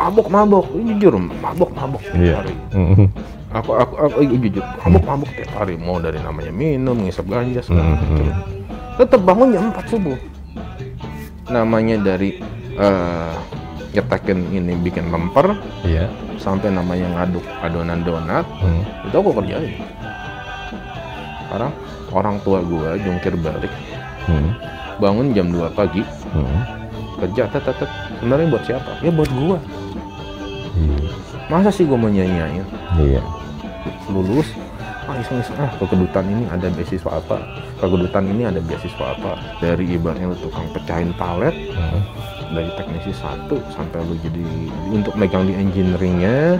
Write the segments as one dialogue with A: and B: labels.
A: mabok mabok jujur mabok mabok tiap
B: Iya.
A: hari
B: Mhm.
A: aku aku, aku eh, jujur mabok mabok tiap hari mau dari namanya minum ngisep ganja segala
B: Mhm.
A: macam tetap bangun jam 4 subuh namanya dari nyetekin ini bikin lemper
B: Iya.
A: sampai namanya ngaduk adonan donat
B: Mhm.
A: itu aku kerjain sekarang orang tua gua jungkir balik
B: Mhm.
A: bangun jam 2 pagi
B: Mhm.
A: kerja tet tet tet. sebenarnya buat siapa ya buat gua
B: Iya.
A: masa sih gua mau nyanyain
B: Iya.
A: lulus ah iseng iseng ah ke kedutaan ini ada beasiswa apa ke kedutaan ini ada beasiswa apa dari ibaratnya lu tukang pecahin palet
B: Mhm.
A: dari teknisi satu sampai lu jadi untuk megang di engineeringnya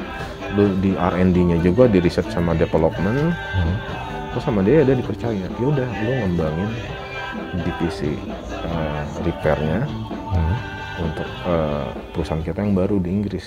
A: lu di R&D-nya juga di riset sama development
B: Mhm.
A: terus sama dia dia dipercaya ya udah lu ngembangin divisi eh, repairnya
B: Mhm.
A: untuk eh, perusahaan kita yang baru di Inggris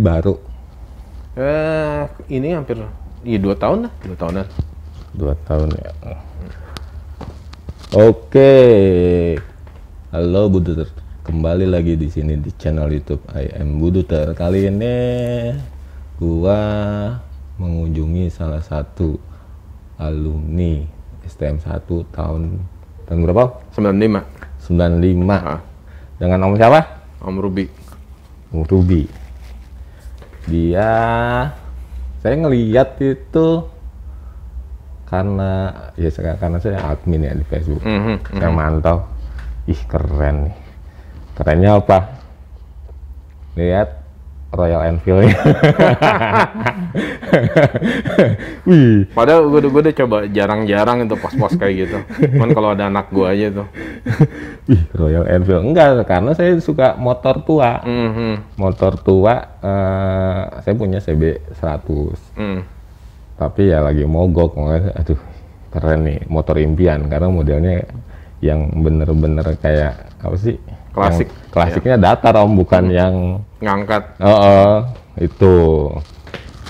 B: Ini baru
A: eh ini hampir iya dua tahun lah dua tahunan
B: dua tahun ya. Oke, halo Buduter, kembali lagi di sini di channel YouTube I am Buduter. Kali ini gua mengunjungi salah satu alumni STM 1 tahun tahun berapa?
A: 95
B: 95.
A: Ah.
B: Dengan om siapa?
A: Om Ruby
B: Om Ruby. Dia saya ngeliat itu karena ya saya- karena saya admin ya di Facebook.
A: Mhm,
B: Saya mantau. Ih, keren nih. Kerennya apa? Lihat Royal Enfield-nya. Wih,
A: Padahal gue udah, gue udah coba jarang-jarang itu pos-pos kayak gitu. Cuman kalau ada anak gue aja tuh.
B: wih Royal Enfield. Enggak, karena saya suka motor tua.
A: Mhm,
B: Motor tua, eh, saya punya CB 100.
A: mhm.
B: tapi ya lagi mogok makanya aduh keren nih motor impian karena modelnya yang bener-bener kayak apa sih
A: Klasik.
B: Yang klasiknya datar om bukan yang
A: Ngangkat.
B: oh, oh, itu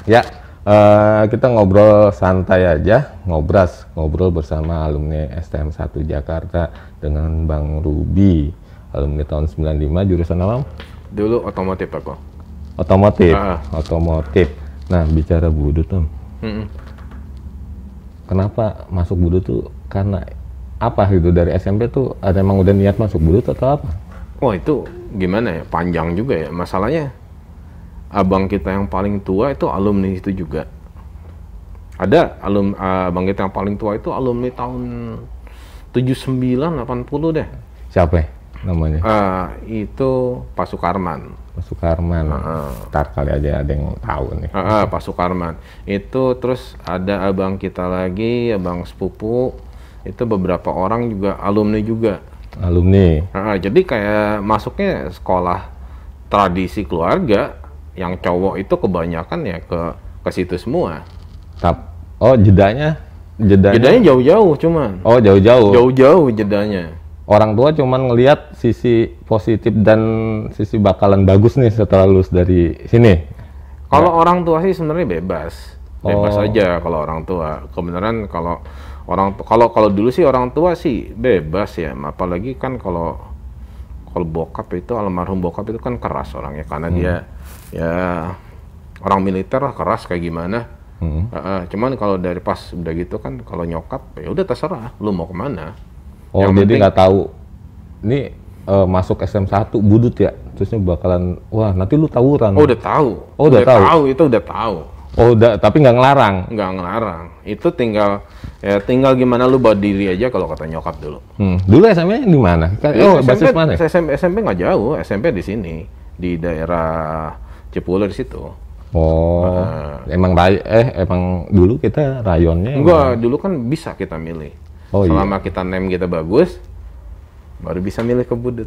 B: ya eh, kita ngobrol santai aja ngobras ngobrol bersama alumni STM 1 Jakarta dengan Bang Ruby alumni tahun 95 jurusan apa?
A: Dulu otomotif aku.
B: otomotif
A: Ah.
B: otomotif nah bicara budut om
A: Mhm.
B: kenapa masuk budut tuh karena apa gitu dari SMP tuh ada emang udah niat masuk budut atau apa?
A: Wah itu gimana ya? Panjang juga ya. Masalahnya abang kita yang paling tua itu alumni itu juga. Ada alum abang kita yang paling tua itu alumni tahun 79 80 deh.
B: Siapa ya namanya?
A: Ah, itu Pak Sukarman.
B: Pak Sukarman.
A: Ah.
B: Ntar kali aja ada yang tahu nih.
A: Ah, ah, Pak Sukarman. Itu terus ada abang kita lagi, abang sepupu. Itu beberapa orang juga alumni juga.
B: Alumni.
A: Ah, jadi kayak masuknya sekolah tradisi keluarga yang cowok itu kebanyakan ya ke ke situ semua.
B: Tap. Oh jedanya? Jedanya?
A: Jedanya jauh-jauh cuman.
B: Oh jauh-jauh.
A: Jauh-jauh jedanya.
B: Orang tua cuman ngelihat sisi positif dan sisi bakalan bagus nih setelah lulus dari sini.
A: Kalau orang tua sih sebenarnya bebas. Bebas
B: Oh.
A: aja kalau orang tua. Kebenaran kalau orang kalau kalau dulu sih orang tua sih bebas ya. Apalagi kan kalau kalau bokap itu almarhum bokap itu kan keras orangnya karena dia ya orang militer lah keras kayak gimana.
B: Hmm.
A: Heeh, cuman kalau dari pas udah gitu kan kalau nyokap ya udah terserah lu mau ke mana.
B: Oh
A: Yang
B: jadi nggak tahu. Ini eh, masuk SM1 budut ya. Terusnya bakalan wah nanti lu tawuran.
A: Oh udah tahu.
B: Oh, udah tahu.
A: itu udah tahu.
B: Oh udah tapi nggak ngelarang.
A: nggak ngelarang. Itu tinggal ya tinggal gimana lu bawa diri aja kalau kata nyokap dulu.
B: Hmm. Dulu SMP di mana?
A: Dulu
B: Oh, basis mana?
A: SMP, SMP nggak jauh, SMP di sini di daerah Cipuler di situ.
B: Oh, emang ray eh emang dulu kita rayonnya emang-
A: Enggak, dulu kan bisa kita milih.
B: Oh, iya.
A: Selama kita name kita bagus, baru bisa milih ke Budut.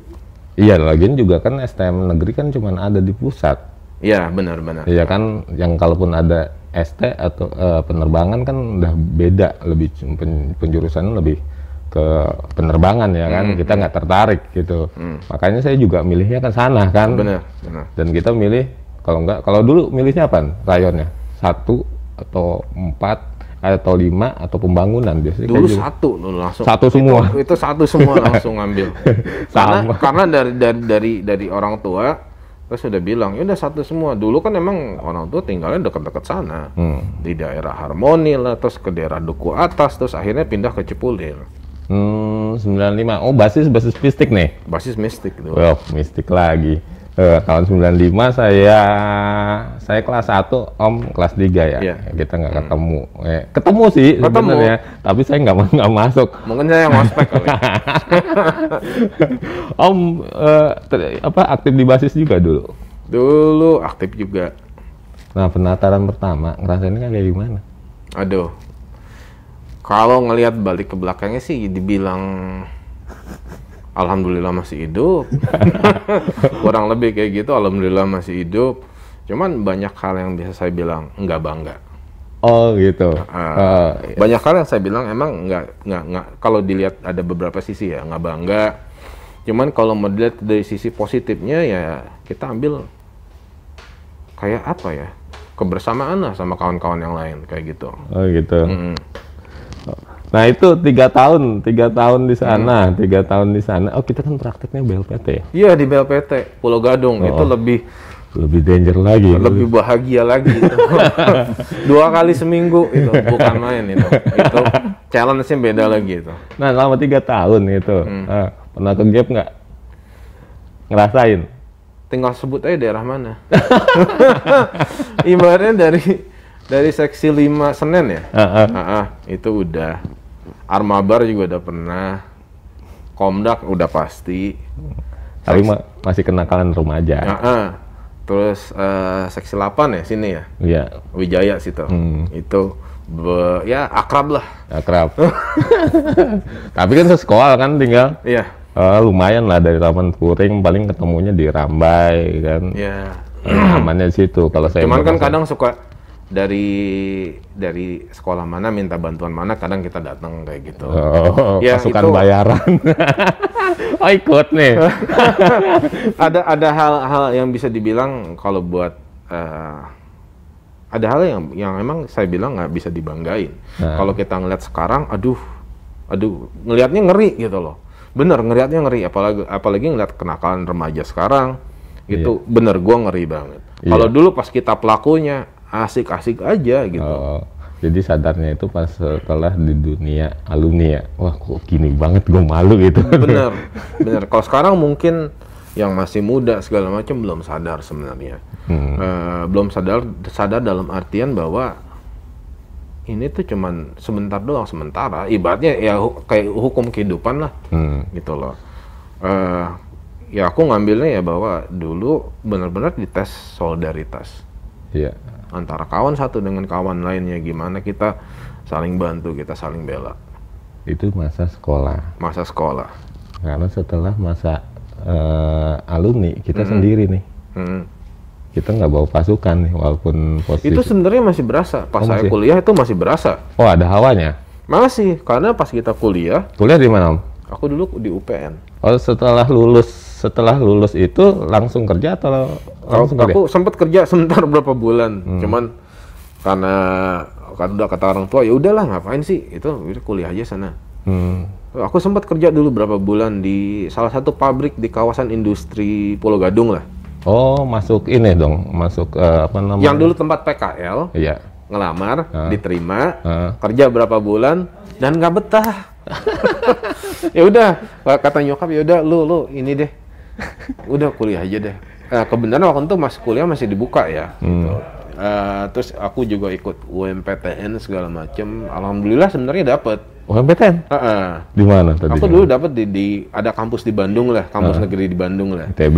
B: Iya, lagian juga kan STM negeri kan cuma ada di pusat.
A: Iya, benar-benar.
B: Iya kan, yang kalaupun ada ST atau eh, penerbangan kan udah beda, lebih pen- penjurusannya lebih ke penerbangan ya kan, kita nggak tertarik gitu. Makanya saya juga milihnya kan sana kan.
A: Benar, benar.
B: Dan kita milih kalau nggak, kalau dulu milihnya apa? Rayonnya satu atau empat atau lima atau pembangunan biasanya
A: Dulu
B: kayak gitu.
A: satu dulu langsung.
B: Satu
A: Itu-
B: semua.
A: Itu, satu semua langsung ngambil. karena
B: Sama.
A: karena dari dari dari dari orang tua terus sudah bilang, ya udah satu semua. Dulu kan emang orang tua tinggalnya dekat-dekat sana.
B: Hmm.
A: Di daerah Harmoni lah, terus ke daerah Duku Atas, terus akhirnya pindah ke Cipulir.
B: Hmm, 95. Oh, basis basis mistik nih.
A: Basis mistik gitu.
B: Well, mistik lagi. Eh, tahun 95 saya saya kelas 1, Om kelas 3 ya.
A: Iya.
B: Kita nggak ketemu. Eh, ketemu sih
A: Ketemu.
B: sebenarnya, tapi saya nggak nggak masuk.
A: Mungkin saya yang ospek kali.
B: Om eh, ter- apa aktif di basis juga dulu.
A: Dulu aktif juga.
B: Nah, penataran pertama ngerasainnya kayak gimana?
A: Aduh. Kalau ngelihat balik ke belakangnya sih dibilang alhamdulillah masih hidup. Kurang lebih kayak gitu alhamdulillah masih hidup. Cuman banyak hal yang bisa saya bilang enggak bangga.
B: Oh, gitu.
A: Ah,
B: Eh,
A: banyak hal yang saya bilang emang nggak nggak nggak kalau dilihat ada beberapa sisi ya nggak bangga. Cuman kalau mau dilihat dari sisi positifnya ya kita ambil kayak apa ya kebersamaan lah sama kawan-kawan yang lain kayak gitu.
B: oh, gitu.
A: Mm.
B: Nah itu tiga tahun, tiga tahun di sana, tiga tahun di sana. Oh kita kan prakteknya BLPT ya?
A: Iya di BLPT Pulau Gadung
B: Oh.
A: itu lebih
B: lebih danger lagi.
A: lebih bahagia lagi itu. Dua kali seminggu itu bukan main itu. Itu challenge-nya beda lagi itu.
B: Nah selama tiga tahun itu,
A: Hmm.
B: ah, pernah ke gap nggak? Ngerasain?
A: Tinggal sebut aja daerah mana. Ibaratnya dari dari seksi 5 Senen ya.
B: Ah, ah.
A: Ah, ah, itu udah. Armabar juga udah pernah. Komdak udah pasti.
B: Tapi ma- masih kenakalan remaja.
A: Ah, ah. Terus eh, seksi 8 ya sini ya.
B: Iya,
A: Wijaya situ.
B: Hmm.
A: Itu be- ya akrab lah.
B: akrab. Tapi kan sekolah kan tinggal.
A: Iya.
B: eh, lumayan lah dari Taman Puring paling ketemunya di Rambai kan.
A: Ya.
B: Eh, amannya di situ kalau saya
A: Cuman kan kadang suka dari dari sekolah mana minta bantuan mana kadang kita datang kayak gitu.
B: Oh,
A: Ya,
B: pasukan
A: itu-
B: bayaran. oh ikut nih.
A: ada ada hal-hal yang bisa dibilang kalau buat eh, ada hal yang yang emang saya bilang nggak bisa dibanggain.
B: Nah.
A: Kalau kita ngeliat sekarang, aduh, aduh, ngelihatnya ngeri gitu loh. Bener, ngelihatnya ngeri. Apalagi apalagi ngeliat kenakalan remaja sekarang, itu bener gua ngeri banget.
B: Iya.
A: Kalau dulu pas kita pelakunya asik-asik aja gitu.
B: Oh, jadi sadarnya itu pas setelah di dunia alumni ya. Wah kok gini banget gue malu gitu.
A: bener bener kalau sekarang mungkin yang masih muda segala macam belum sadar sebenarnya
B: Hmm.
A: Eh, belum sadar sadar dalam artian bahwa ini tuh cuman sebentar doang sementara ibaratnya ya hu- kayak hukum kehidupan lah
B: Hmm.
A: gitu loh Eh, ya aku ngambilnya ya bahwa dulu benar-benar dites solidaritas
B: Iya.
A: Antara kawan satu dengan kawan lainnya gimana kita saling bantu kita saling bela
B: Itu masa sekolah.
A: masa sekolah
B: Karena setelah masa eh, alumni kita sendiri nih.
A: Hmm.
B: Kita nggak bawa pasukan nih walaupun posisi.
A: Itu sebenarnya masih berasa. Pas
B: Oh,
A: saya
B: masih?
A: kuliah itu masih berasa.
B: Oh ada hawanya.
A: Masih, karena pas kita kuliah,
B: Kuliah di mana om?
A: aku dulu di UPN.
B: Oh setelah lulus setelah lulus itu langsung kerja atau langsung?
A: Aku sempat kerja sebentar berapa bulan, cuman karena kan udah kata orang tua ya udahlah ngapain sih itu kuliah aja sana.
B: Hmm.
A: Aku sempat kerja dulu berapa bulan di salah satu pabrik di kawasan industri Pulau Gadung lah.
B: Oh masuk ini dong, masuk eh, apa namanya?
A: Yang dulu tempat PKL,
B: Iya.
A: ngelamar, diterima,
B: Heeh.
A: kerja berapa bulan dan nggak betah. ya udah kata nyokap ya udah lu lu ini deh udah kuliah aja deh Eh, kebenaran waktu itu masih kuliah masih dibuka ya gitu. Eh, terus aku juga ikut UMPTN segala macem alhamdulillah sebenarnya dapet
B: UMPTN?
A: Heeh.
B: Di mana tadi?
A: aku dulu dapet di, di ada kampus di Bandung lah kampus negeri di Bandung lah
B: TB.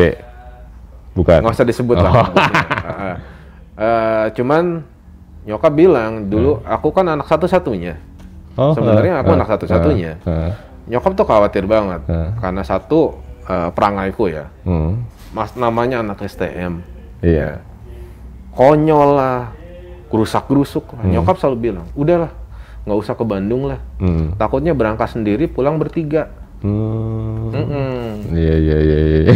B: Bukan.
A: nggak usah disebut lah kampusnya. Heeh. Eh, cuman nyokap bilang dulu aku kan anak satu-satunya
B: Oh,
A: sebenarnya aku
B: eh,
A: anak satu-satunya.
B: eh, eh.
A: Nyokap tuh khawatir banget
B: Hmm.
A: karena satu eh, perangaiku ya.
B: Hmm.
A: Mas namanya anak STM.
B: Iya.
A: Konyol lah, gerusak-gerusuk lah. Nyokap selalu bilang, udahlah, nggak usah ke Bandung lah.
B: Hmm.
A: Takutnya berangkat sendiri, pulang bertiga.
B: Hmm. Iya iya iya iya.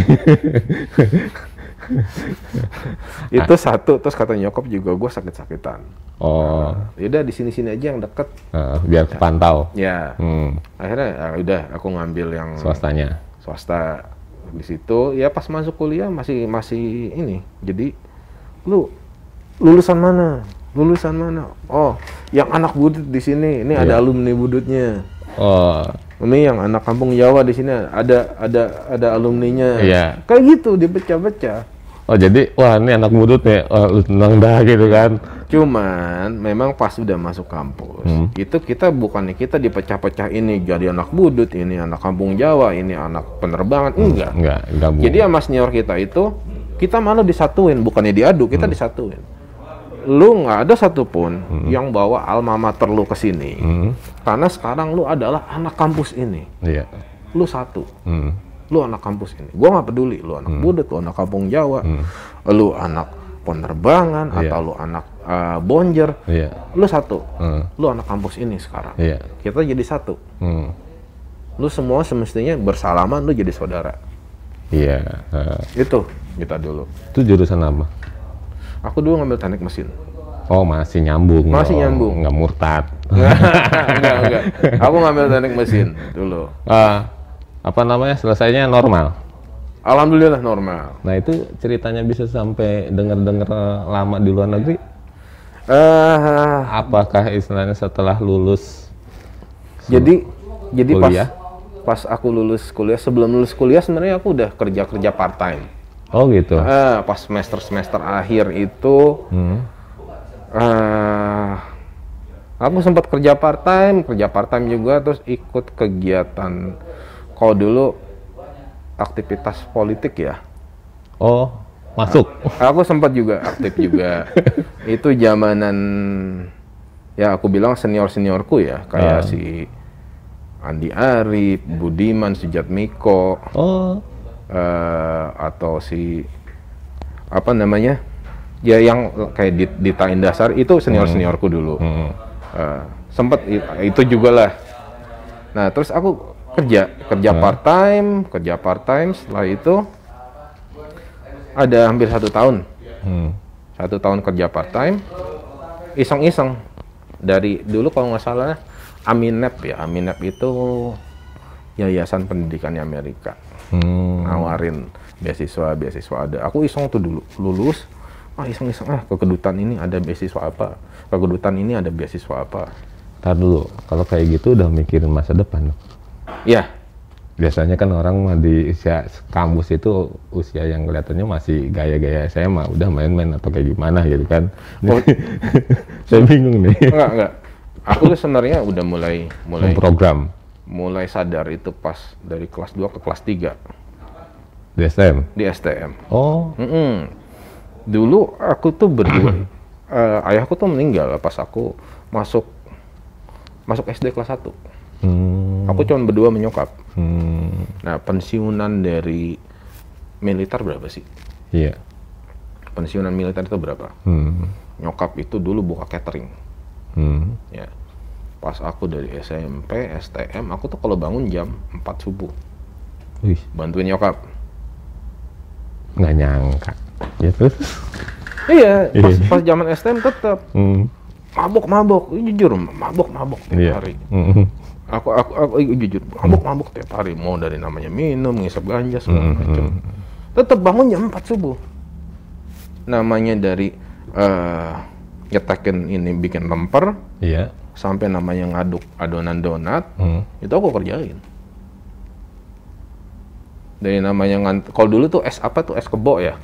A: Itu satu, terus kata nyokap juga gue sakit-sakitan.
B: Oh,
A: Yaudah di sini-sini aja yang deket.
B: eh, biar kepantau.
A: Ya,
B: Hmm.
A: akhirnya ya udah aku ngambil yang
B: Swastanya.
A: Swasta di situ. Ya pas masuk kuliah masih masih ini. Jadi lu lulusan mana? Lulusan mana? Oh, yang anak budut di sini. Ini ada
B: Iya.
A: alumni budutnya.
B: Oh,
A: Ini yang anak kampung Jawa di sini ada ada ada alumninya.
B: Iya.
A: Kayak gitu dipecah-pecah.
B: Oh jadi wah ini anak mudut nih, oh, lu tenang dah gitu kan.
A: Cuman memang pas udah masuk kampus,
B: Hmm.
A: itu kita bukannya kita dipecah-pecah ini jadi anak budut, ini anak kampung Jawa, ini anak penerbangan, enggak.
B: Enggak, gabung.
A: Jadi sama senior kita itu kita malah disatuin, bukannya diadu, kita
B: Hmm.
A: disatuin. Lu nggak ada satupun yang bawa alma mater lu ke sini,
B: Hmm.
A: karena sekarang lu adalah anak kampus ini,
B: Iya.
A: lu satu.
B: Hmm.
A: Lu anak kampus ini. Gua nggak peduli, lu anak budut, lu anak kampung Jawa, lu anak penerbangan
B: Hmm. Iya.
A: atau lu anak uh, bonjer,
B: Iya.
A: lu satu.
B: Hmm.
A: Lu anak kampus ini sekarang.
B: Iya.
A: Kita jadi satu.
B: Hmm.
A: Lu semua semestinya bersalaman, lu jadi saudara.
B: Iya. eh,
A: Itu kita dulu.
B: itu jurusan apa?
A: Aku dulu ngambil teknik mesin.
B: Oh masih nyambung.
A: Masih
B: dong.
A: nyambung.
B: Nggak murtad.
A: enggak, enggak. Aku ngambil teknik mesin dulu.
B: Ah, apa namanya selesainya normal.
A: Alhamdulillah normal.
B: Nah itu ceritanya bisa sampai dengar-dengar lama di luar negeri.
A: Eh,
B: Apakah istilahnya setelah lulus?
A: jadi jadi pas
B: Kuliah?
A: pas aku lulus kuliah, sebelum lulus kuliah sebenarnya aku udah kerja-kerja part time.
B: Oh gitu.
A: Eh, pas semester semester akhir itu
B: Hmm.
A: eh aku sempat kerja part time, kerja part time juga terus ikut kegiatan kalau dulu aktivitas politik ya.
B: Oh masuk.
A: Aku sempat juga aktif juga. itu zamanan ya aku bilang senior-seniorku ya, kayak
B: Ah.
A: si Andi Arief, Budiman, Sujatmiko,
B: Oh.
A: eh, atau si apa namanya? Ya yang kayak di, Dita Indasar itu senior-seniorku dulu.
B: Hmm.
A: Sempet i- itu juga lah. Nah, terus aku kerja, kerja part time, kerja part time. Setelah itu ada hampir satu tahun,
B: Hmm.
A: satu tahun kerja part time, iseng-iseng dari dulu kalau nggak salah Aminep ya, Aminep itu yayasan pendidikannya Amerika
B: Hmm.
A: nawarin beasiswa beasiswa ada aku iseng tuh dulu lulus ah iseng iseng ah ke kedutaan ini ada beasiswa apa ke kedutaan ini ada beasiswa apa
B: Ntar dulu, kalau kayak gitu udah mikirin masa depan. dong.
A: Ya
B: Biasanya kan orang di usia kampus itu usia yang kelihatannya masih gaya-gaya SMA, udah main-main atau kayak gimana gitu kan.
A: Oh.
B: Saya bingung nih.
A: enggak enggak aku tuh sebenarnya udah mulai mulai
B: Program
A: mulai sadar itu pas dari kelas 2 ke kelas 3
B: di SM.
A: di STM
B: Oh,
A: Mm-mm. dulu aku tuh berdua eh, ayahku tuh meninggal pas aku masuk masuk SD kelas 1
B: hmm,
A: aku cuma berdua menyokap
B: hmm,
A: nah pensiunan dari militer berapa sih?
B: Iya.
A: pensiunan militer itu berapa?
B: Hmm,
A: nyokap itu dulu buka catering.
B: Hmm.
A: ya. Pas aku dari SMP STM aku tuh kalau bangun jam 4 subuh.
B: Wih,
A: bantuin nyokap.
B: Nggak nyangka. Ya terus?
A: iya pas,
B: Iya.
A: pas zaman STM tetap
B: Hmm,
A: mabok mabok. Jujur mabok mabok tiap
B: iya.
A: hari.
B: Hmm,
A: aku aku, aku eh, jujur mabok mabok tiap hari. Mau dari namanya minum ngisap ganja segala
B: Hmm,
A: macam tetap bangun jam 4 subuh. Namanya dari eh nyetakin ini bikin lemper
B: Iya.
A: sampai namanya ngaduk adonan donat
B: Hmm,
A: itu aku kerjain. Dari namanya ngant kalau dulu tuh es apa tuh? Es kebo ya?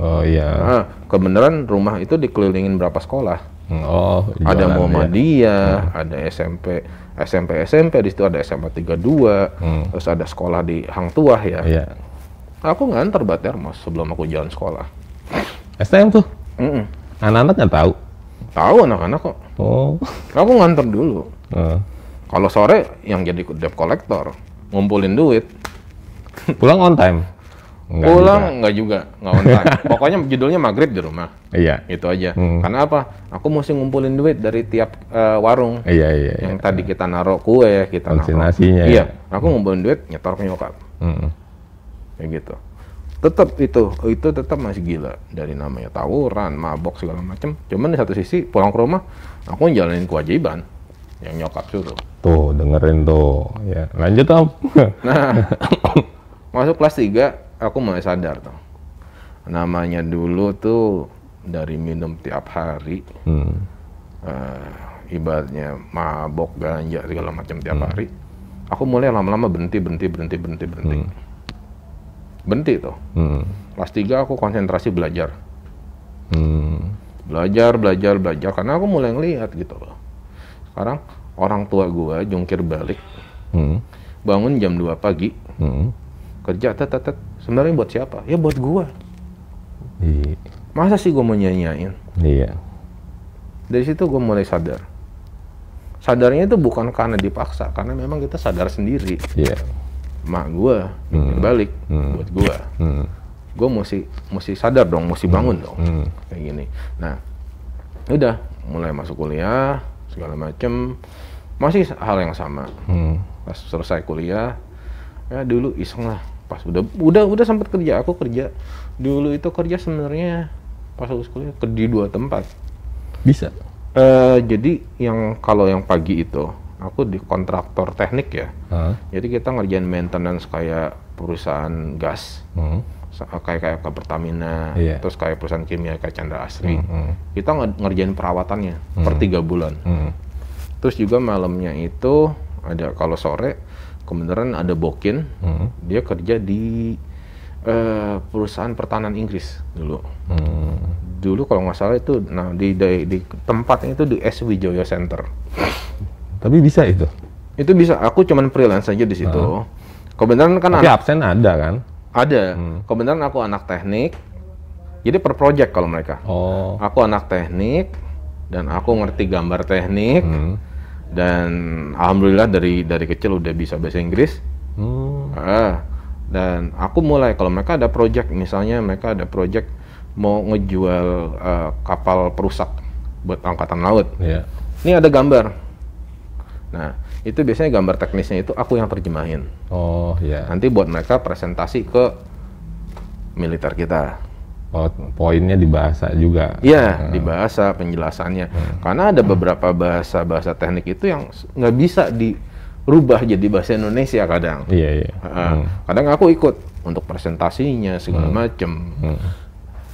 B: Oh iya.
A: ah kebenaran rumah itu dikelilingin berapa sekolah.
B: Hmm, Oh,
A: ada
B: jualan ya.
A: Muhammadiyah, ada SMP, SMP SMP di situ ada SMA 32,
B: Hmm.
A: terus ada sekolah di Hang Tuah ya.
B: Iya.
A: Aku nganter Bater mas sebelum aku jalan sekolah.
B: STM tuh.
A: Mm-mm.
B: Anak-anak nggak tahu.
A: Tahu anak-anak kok.
B: Oh.
A: Aku nganter dulu.
B: Eh,
A: Kalau sore yang jadi debt collector, ngumpulin duit.
B: Pulang on time? Enggak
A: Pulang
B: juga.
A: nggak juga, nggak on time. Pokoknya judulnya maghrib di rumah.
B: Iya.
A: Itu aja.
B: Hmm.
A: Karena apa? Aku mesti ngumpulin duit dari tiap eh, warung.
B: Iya, iya.
A: yang
B: iya.
A: tadi kita naruh kue, kita naruh.
B: Ya.
A: Iya, aku ngumpulin duit, nyetor ke nyokap.
B: Mm.
A: Kayak gitu. Tetap itu, itu tetap masih gila dari namanya tawuran, mabok segala macem. Cuman di satu sisi pulang ke rumah, aku ngejalanin kewajiban yang nyokap suruh.
B: Tuh, dengerin tuh. Ya, lanjut Om.
A: Nah, masuk kelas 3, aku mulai sadar tuh. Namanya dulu tuh dari minum tiap hari,
B: Hmm.
A: eh, ibaratnya mabok, ganja segala macam tiap hari. Aku mulai lama-lama berhenti, berhenti, berhenti, berhenti, berhenti. Berhenti tuh.
B: Hmm.
A: Kelas 3 aku konsentrasi belajar.
B: Hmm.
A: Belajar, belajar, belajar. Karena aku mulai ngeliat gitu loh. Sekarang orang tua gua jungkir balik,
B: Hmm.
A: bangun jam 2 pagi,
B: Hmm.
A: kerja tet tet tet. Sebenarnya buat siapa? Ya buat gua.
B: Iya.
A: Masa sih gua mau nyanyain?
B: Iya.
A: Dari situ gua mulai sadar. Sadarnya itu bukan karena dipaksa, karena memang kita sadar sendiri.
B: Iya.
A: Mak gua jungkir balik
B: Hmm.
A: buat gua.
B: Hmm.
A: Gua mesti mesti sadar dong, mesti bangun dong.
B: Hmm.
A: kayak gini. Nah, udah mulai masuk kuliah segala macem masih hal yang sama.
B: Hmm.
A: Pas selesai kuliah, ya dulu iseng lah. Pas udah udah udah sempat kerja, aku kerja dulu itu kerja sebenarnya pas lulus kuliah ke di dua tempat.
B: Bisa.
A: Eh jadi yang kalau yang pagi itu aku di kontraktor teknik ya.
B: Hah?
A: Jadi kita ngerjain maintenance kayak perusahaan gas, sa- kayak kayak ke Pertamina,
B: Iya.
A: terus kayak perusahaan kimia kayak Chandra Asri.
B: Hmm.
A: Kita nge- ngerjain perawatannya per tiga bulan. Terus juga malamnya itu ada kalau sore kebenaran ada Bokin,
B: Hmm.
A: dia kerja di eh, perusahaan pertahanan Inggris dulu.
B: Hmm.
A: Dulu kalau nggak salah itu, nah di, di, di tempatnya itu di S Wijoyo Center.
B: Tapi bisa itu.
A: Itu bisa, aku cuman freelance aja di situ. Kebenaran kan
B: Tapi
A: anak,
B: absen ada kan?
A: ada. Kebenaran aku anak teknik. Jadi per project kalau mereka.
B: Oh.
A: Aku anak teknik dan aku ngerti gambar teknik
B: Hmm.
A: Dan alhamdulillah dari dari kecil udah bisa bahasa Inggris.
B: Hmm.
A: Ah, dan aku mulai kalau mereka ada project misalnya mereka ada project mau ngejual eh, kapal perusak buat angkatan laut.
B: Iya.
A: Ini ada gambar. Nah, itu biasanya gambar teknisnya itu aku yang terjemahin.
B: Oh, iya.
A: Nanti buat mereka presentasi ke militer kita.
B: Oh, poinnya di bahasa juga.
A: Iya, di bahasa penjelasannya. Karena ada beberapa bahasa-bahasa teknik itu yang nggak bisa dirubah jadi bahasa Indonesia kadang.
B: Iya, iya.
A: Ah, Kadang aku ikut untuk presentasinya segala macem.
B: Hmm.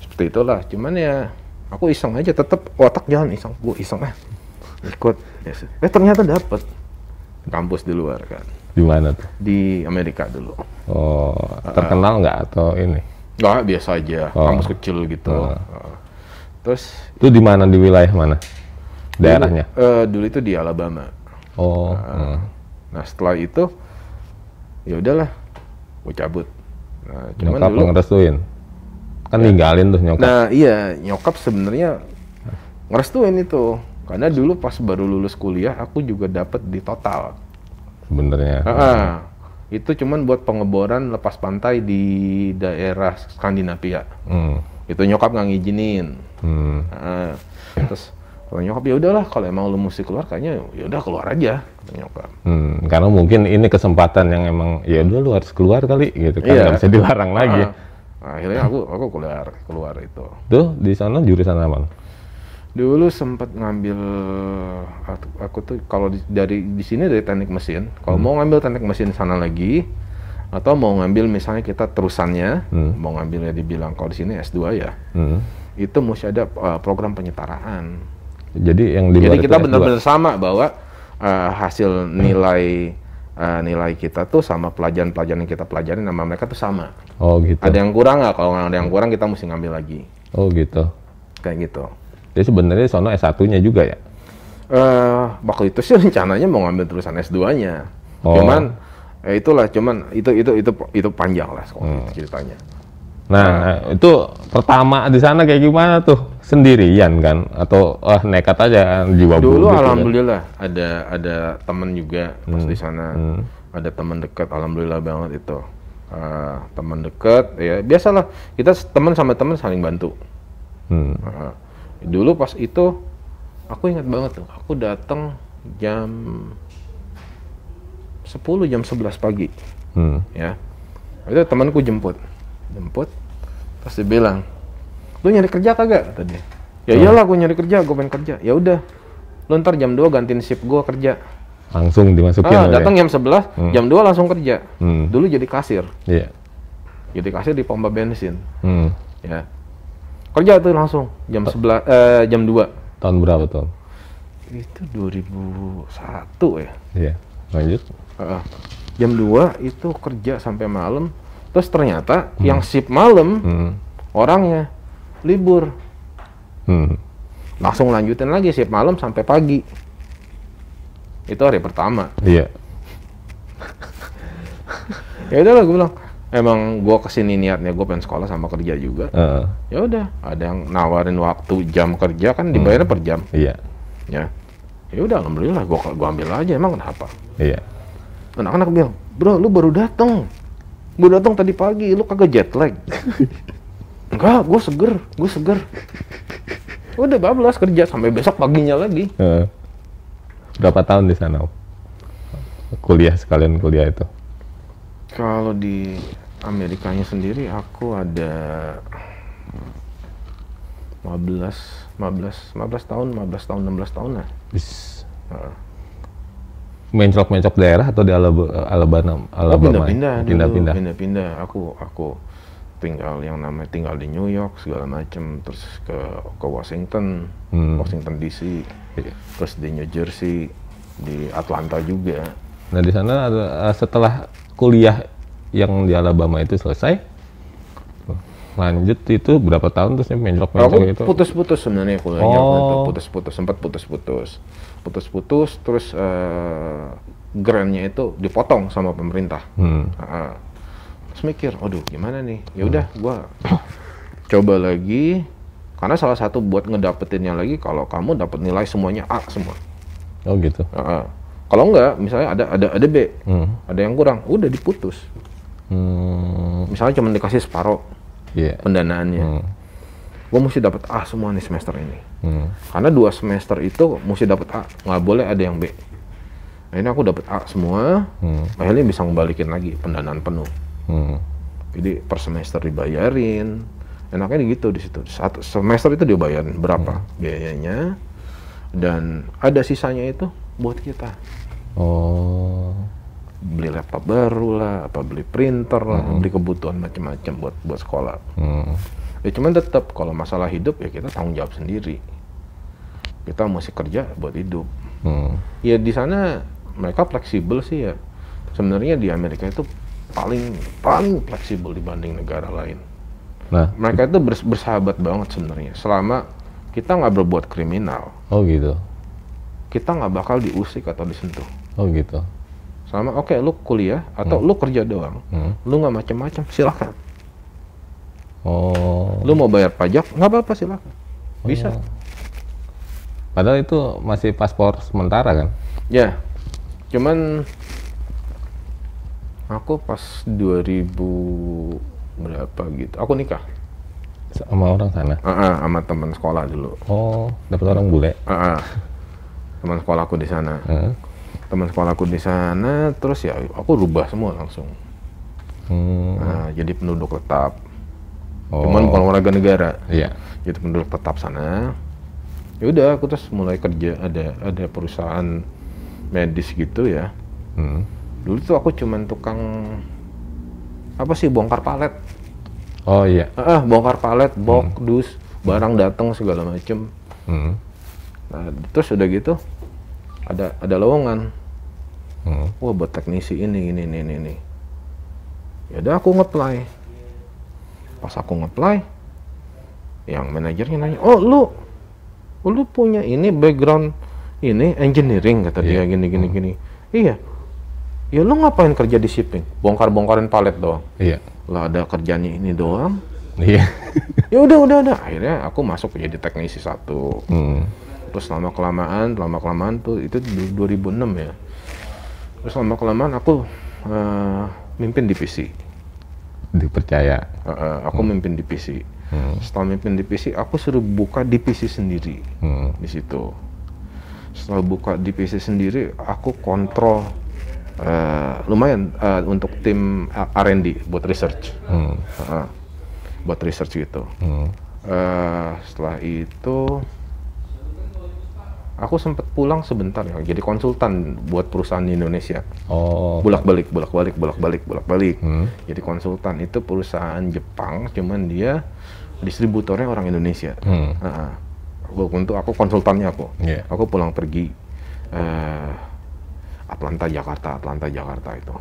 A: Seperti itulah. Cuman ya aku iseng aja, tetap otak jalan iseng. Gue iseng ah, ikut. Eh ternyata dapet kampus di luar kan,
B: Di mana tuh?
A: di Amerika dulu.
B: Oh, terkenal nggak atau ini?
A: Nggak biasa aja,
B: Oh.
A: kampus kecil gitu. Ah. Terus
B: Itu di mana di wilayah mana? Daerahnya?
A: Dulu, eh, dulu itu di Alabama.
B: Oh. hmm.
A: Nah setelah itu ya udahlah, gue cabut. Nah, cuman
B: Nyokap
A: dulu,
B: ngerestuin. Kan ninggalin tuh nyokap.
A: nah iya nyokap sebenarnya ngerestuin itu. Karena dulu pas baru lulus kuliah aku juga dapat di total.
B: Sebenarnya.
A: Ah, ah. Itu cuman buat pengeboran lepas pantai di daerah Skandinavia.
B: Hmm.
A: Itu nyokap nggak ngizinin.
B: Hmm.
A: Ah, terus kalau nyokap ya udahlah kalau emang lu mesti keluar kayaknya ya udah keluar aja nyokap.
B: Hmm, karena mungkin ini kesempatan yang emang ya udah lu harus keluar kali gitu kan
A: Iya.
B: nggak bisa dilarang lagi.
A: Ah, akhirnya aku aku keluar keluar itu.
B: Tuh di sana jurusan apa?
A: Dulu sempat ngambil aku, tuh kalau di- dari di sini dari teknik mesin. Kalau mau ngambil teknik mesin sana lagi atau mau ngambil misalnya kita terusannya,
B: Hmm.
A: mau ngambilnya dibilang kalau di sini S2 ya.
B: Hmm.
A: Itu mesti ada uh, program penyetaraan.
B: Jadi yang di
A: Jadi kita
B: itu S2.
A: benar-benar sama bahwa uh, hasil nilai uh, nilai kita tuh sama pelajaran-pelajaran yang kita pelajarin sama mereka tuh sama.
B: Oh gitu.
A: Ada yang kurang nggak? Kalau ada yang kurang kita mesti ngambil lagi.
B: Oh gitu.
A: Kayak gitu.
B: Jadi sebenarnya sono S1-nya juga ya.
A: Eh, waktu itu sih rencananya mau ngambil terusan S2-nya.
B: Oh.
A: Cuman eh, itulah cuman itu itu itu itu panjang lah
B: Hmm.
A: ceritanya.
B: Nah, itu pertama di sana kayak gimana tuh? sendirian kan atau ah nekat aja jiwa
A: Dulu
B: gitu kan?
A: alhamdulillah ada ada teman juga pas di sana.
B: Hmm.
A: Ada teman dekat alhamdulillah banget itu. Eh, teman dekat ya biasalah kita teman sama teman saling bantu.
B: Hmm.
A: Heeh. Dulu pas itu aku ingat banget tuh, aku datang jam 10 jam 11 pagi
B: Hmm.
A: ya. Itu temanku jemput. Jemput terus dia bilang, "Lu nyari kerja kagak?" kata dia. Ya iyalah gue nyari kerja, gue pengen kerja. Ya udah. Lu ntar jam 2 gantiin shift gue kerja.
B: Langsung dimasukin
A: Ah,
B: oleh-
A: datang jam 11, jam 2 langsung kerja.
B: Hmm.
A: Dulu jadi kasir.
B: Iya.
A: Jadi kasir di pompa bensin,
B: Hmm.
A: ya. Kerja tuh langsung jam 11 eh, jam 2.
B: Tahun berapa tahun?
A: Itu 2001 ya.
B: Iya. Lanjut.
A: Heeh. jam 2 itu kerja sampai malam. Terus ternyata yang shift malam
B: Hmm.
A: orangnya libur.
B: Hmm.
A: Langsung lanjutin lagi shift malam sampai pagi. Itu hari pertama.
B: Iya.
A: Ya udah lah gue bilang, emang gue ke sini niatnya gue pengen sekolah sama kerja juga.
B: Heeh.
A: Ya udah, ada yang nawarin waktu jam kerja kan dibayarnya per jam.
B: Iya.
A: Ya. Ya udah alhamdulillah gue gua ambil aja emang kenapa?
B: Iya.
A: Anak-anak bilang, "Bro, lu baru datang. Baru datang tadi pagi, lu kagak jet lag." Enggak, gue seger, gue seger. Udah bablas kerja sampai besok paginya lagi.
B: Heeh. Berapa tahun di sana? Kuliah sekalian kuliah itu.
A: Kalau di Amerikanya sendiri aku ada 15 15 15 tahun, 15 tahun, 16 tahun lah.
B: Bis. Mencok-mencok daerah atau di Alabama? Alabama,
A: Oh,
B: Alabama?
A: pindah-pindah
B: Pindah-pindah.
A: pindah-pindah. Aku aku tinggal yang namanya tinggal di New York segala macem, terus ke ke Washington,
B: Hmm.
A: Washington DC,
B: Iya.
A: terus di New Jersey, di Atlanta juga.
B: Nah di sana ada, setelah kuliah yang di Alabama itu selesai, lanjut itu berapa tahun terusnya mencok-mencok
A: Aku
B: itu?
A: putus-putus sebenarnya kuliahnya.
B: Oh.
A: putus-putus sempat putus-putus putus-putus terus eh, grantnya itu dipotong sama pemerintah
B: Hmm.
A: Ah, terus mikir aduh gimana nih ya udah gua coba lagi karena salah satu buat ngedapetinnya lagi kalau kamu dapat nilai semuanya A semua
B: Oh gitu.
A: Ah, ah. kalau enggak misalnya ada ada ada B
B: Hmm.
A: ada yang kurang udah diputus
B: Hmm.
A: misalnya cuma dikasih separuh
B: Iya.
A: pendanaannya
B: Hmm.
A: gua mesti dapat A semua nih semester ini
B: Hmm.
A: Karena dua semester itu mesti dapat A, nggak boleh ada yang B. Akhirnya aku dapat A semua,
B: Hmm.
A: akhirnya bisa ngembalikin lagi pendanaan penuh.
B: Hmm.
A: Jadi per semester dibayarin, enaknya gitu di situ. Satu semester itu dibayarin berapa biayanya, dan ada sisanya itu buat kita
B: Oh.
A: Beli laptop baru lah, apa beli printer lah, beli kebutuhan macam-macam buat buat sekolah.
B: Hmm.
A: Ya cuman tetap kalau masalah hidup ya kita tanggung jawab sendiri. Kita mesti kerja buat hidup.
B: Hmm.
A: Ya di sana mereka fleksibel sih ya. Sebenarnya di Amerika itu paling paling fleksibel dibanding negara lain.
B: Nah,
A: Mereka itu bers- bersahabat banget sebenarnya. Selama kita nggak berbuat kriminal,
B: oh gitu.
A: kita nggak bakal diusik atau disentuh.
B: Oh gitu.
A: Selama oke lu kuliah atau lu kerja doang,
B: Hmm.
A: lu nggak macam-macam silakan.
B: Oh.
A: Lu mau bayar pajak nggak apa-apa silakan. Bisa.
B: Padahal itu masih paspor sementara kan?
A: Ya, cuman aku pas 2000 berapa gitu, aku nikah
B: Sama orang sana.
A: Ah, ah, sama teman sekolah dulu.
B: Oh, dapat orang bule.
A: Ah, ah. teman sekolahku di sana.
B: Heeh.
A: Teman sekolahku di sana, terus ya aku rubah semua langsung.
B: Hmm.
A: Nah, jadi penduduk tetap.
B: Oh.
A: Cuman bukan warga negara.
B: Iya.
A: Jadi penduduk tetap sana. Ya udah, aku terus mulai kerja ada ada perusahaan medis gitu ya.
B: Hmm.
A: Dulu tuh aku cuman tukang apa sih bongkar palet.
B: Oh iya.
A: Ah, ah, bongkar palet, box, dus, barang datang segala macem.
B: Hmm.
A: Nah, terus udah gitu ada ada lowongan.
B: Hmm.
A: Wah, buat teknisi ini ini ini ini. ini. Ya udah aku ngeplay. Pas aku ngeplay, yang manajernya nanya, "Oh, lu lu punya ini background ini engineering kata dia
B: Iya.
A: gini gini gini." Iya. Ya lu ngapain kerja di shipping? Bongkar-bongkarin palet doang.
B: Iya.
A: lah ada kerjanya ini doang
B: Iya.
A: ya udah udah udah akhirnya aku masuk jadi teknisi satu
B: Hmm.
A: Terus lama kelamaan lama kelamaan tuh itu di 2006 ya terus lama kelamaan aku eh, mimpin divisi
B: Dipercaya.
A: Eh, eh, aku mimpin divisi setelah mimpin divisi aku suruh buka divisi sendiri
B: Hmm.
A: di situ setelah buka divisi sendiri aku kontrol eh, lumayan eh, untuk tim R&D buat research
B: Hmm.
A: Heeh. buat research gitu
B: Hmm.
A: Eh, setelah itu aku sempat pulang sebentar ya jadi konsultan buat perusahaan di Indonesia
B: Oh.
A: bolak balik bolak balik bolak balik bolak balik
B: Hmm.
A: jadi konsultan itu perusahaan Jepang cuman dia distributornya orang Indonesia
B: Hmm.
A: Aku- untuk aku konsultannya aku
B: Iya.
A: aku pulang pergi eh, Atlanta Jakarta Atlanta Jakarta itu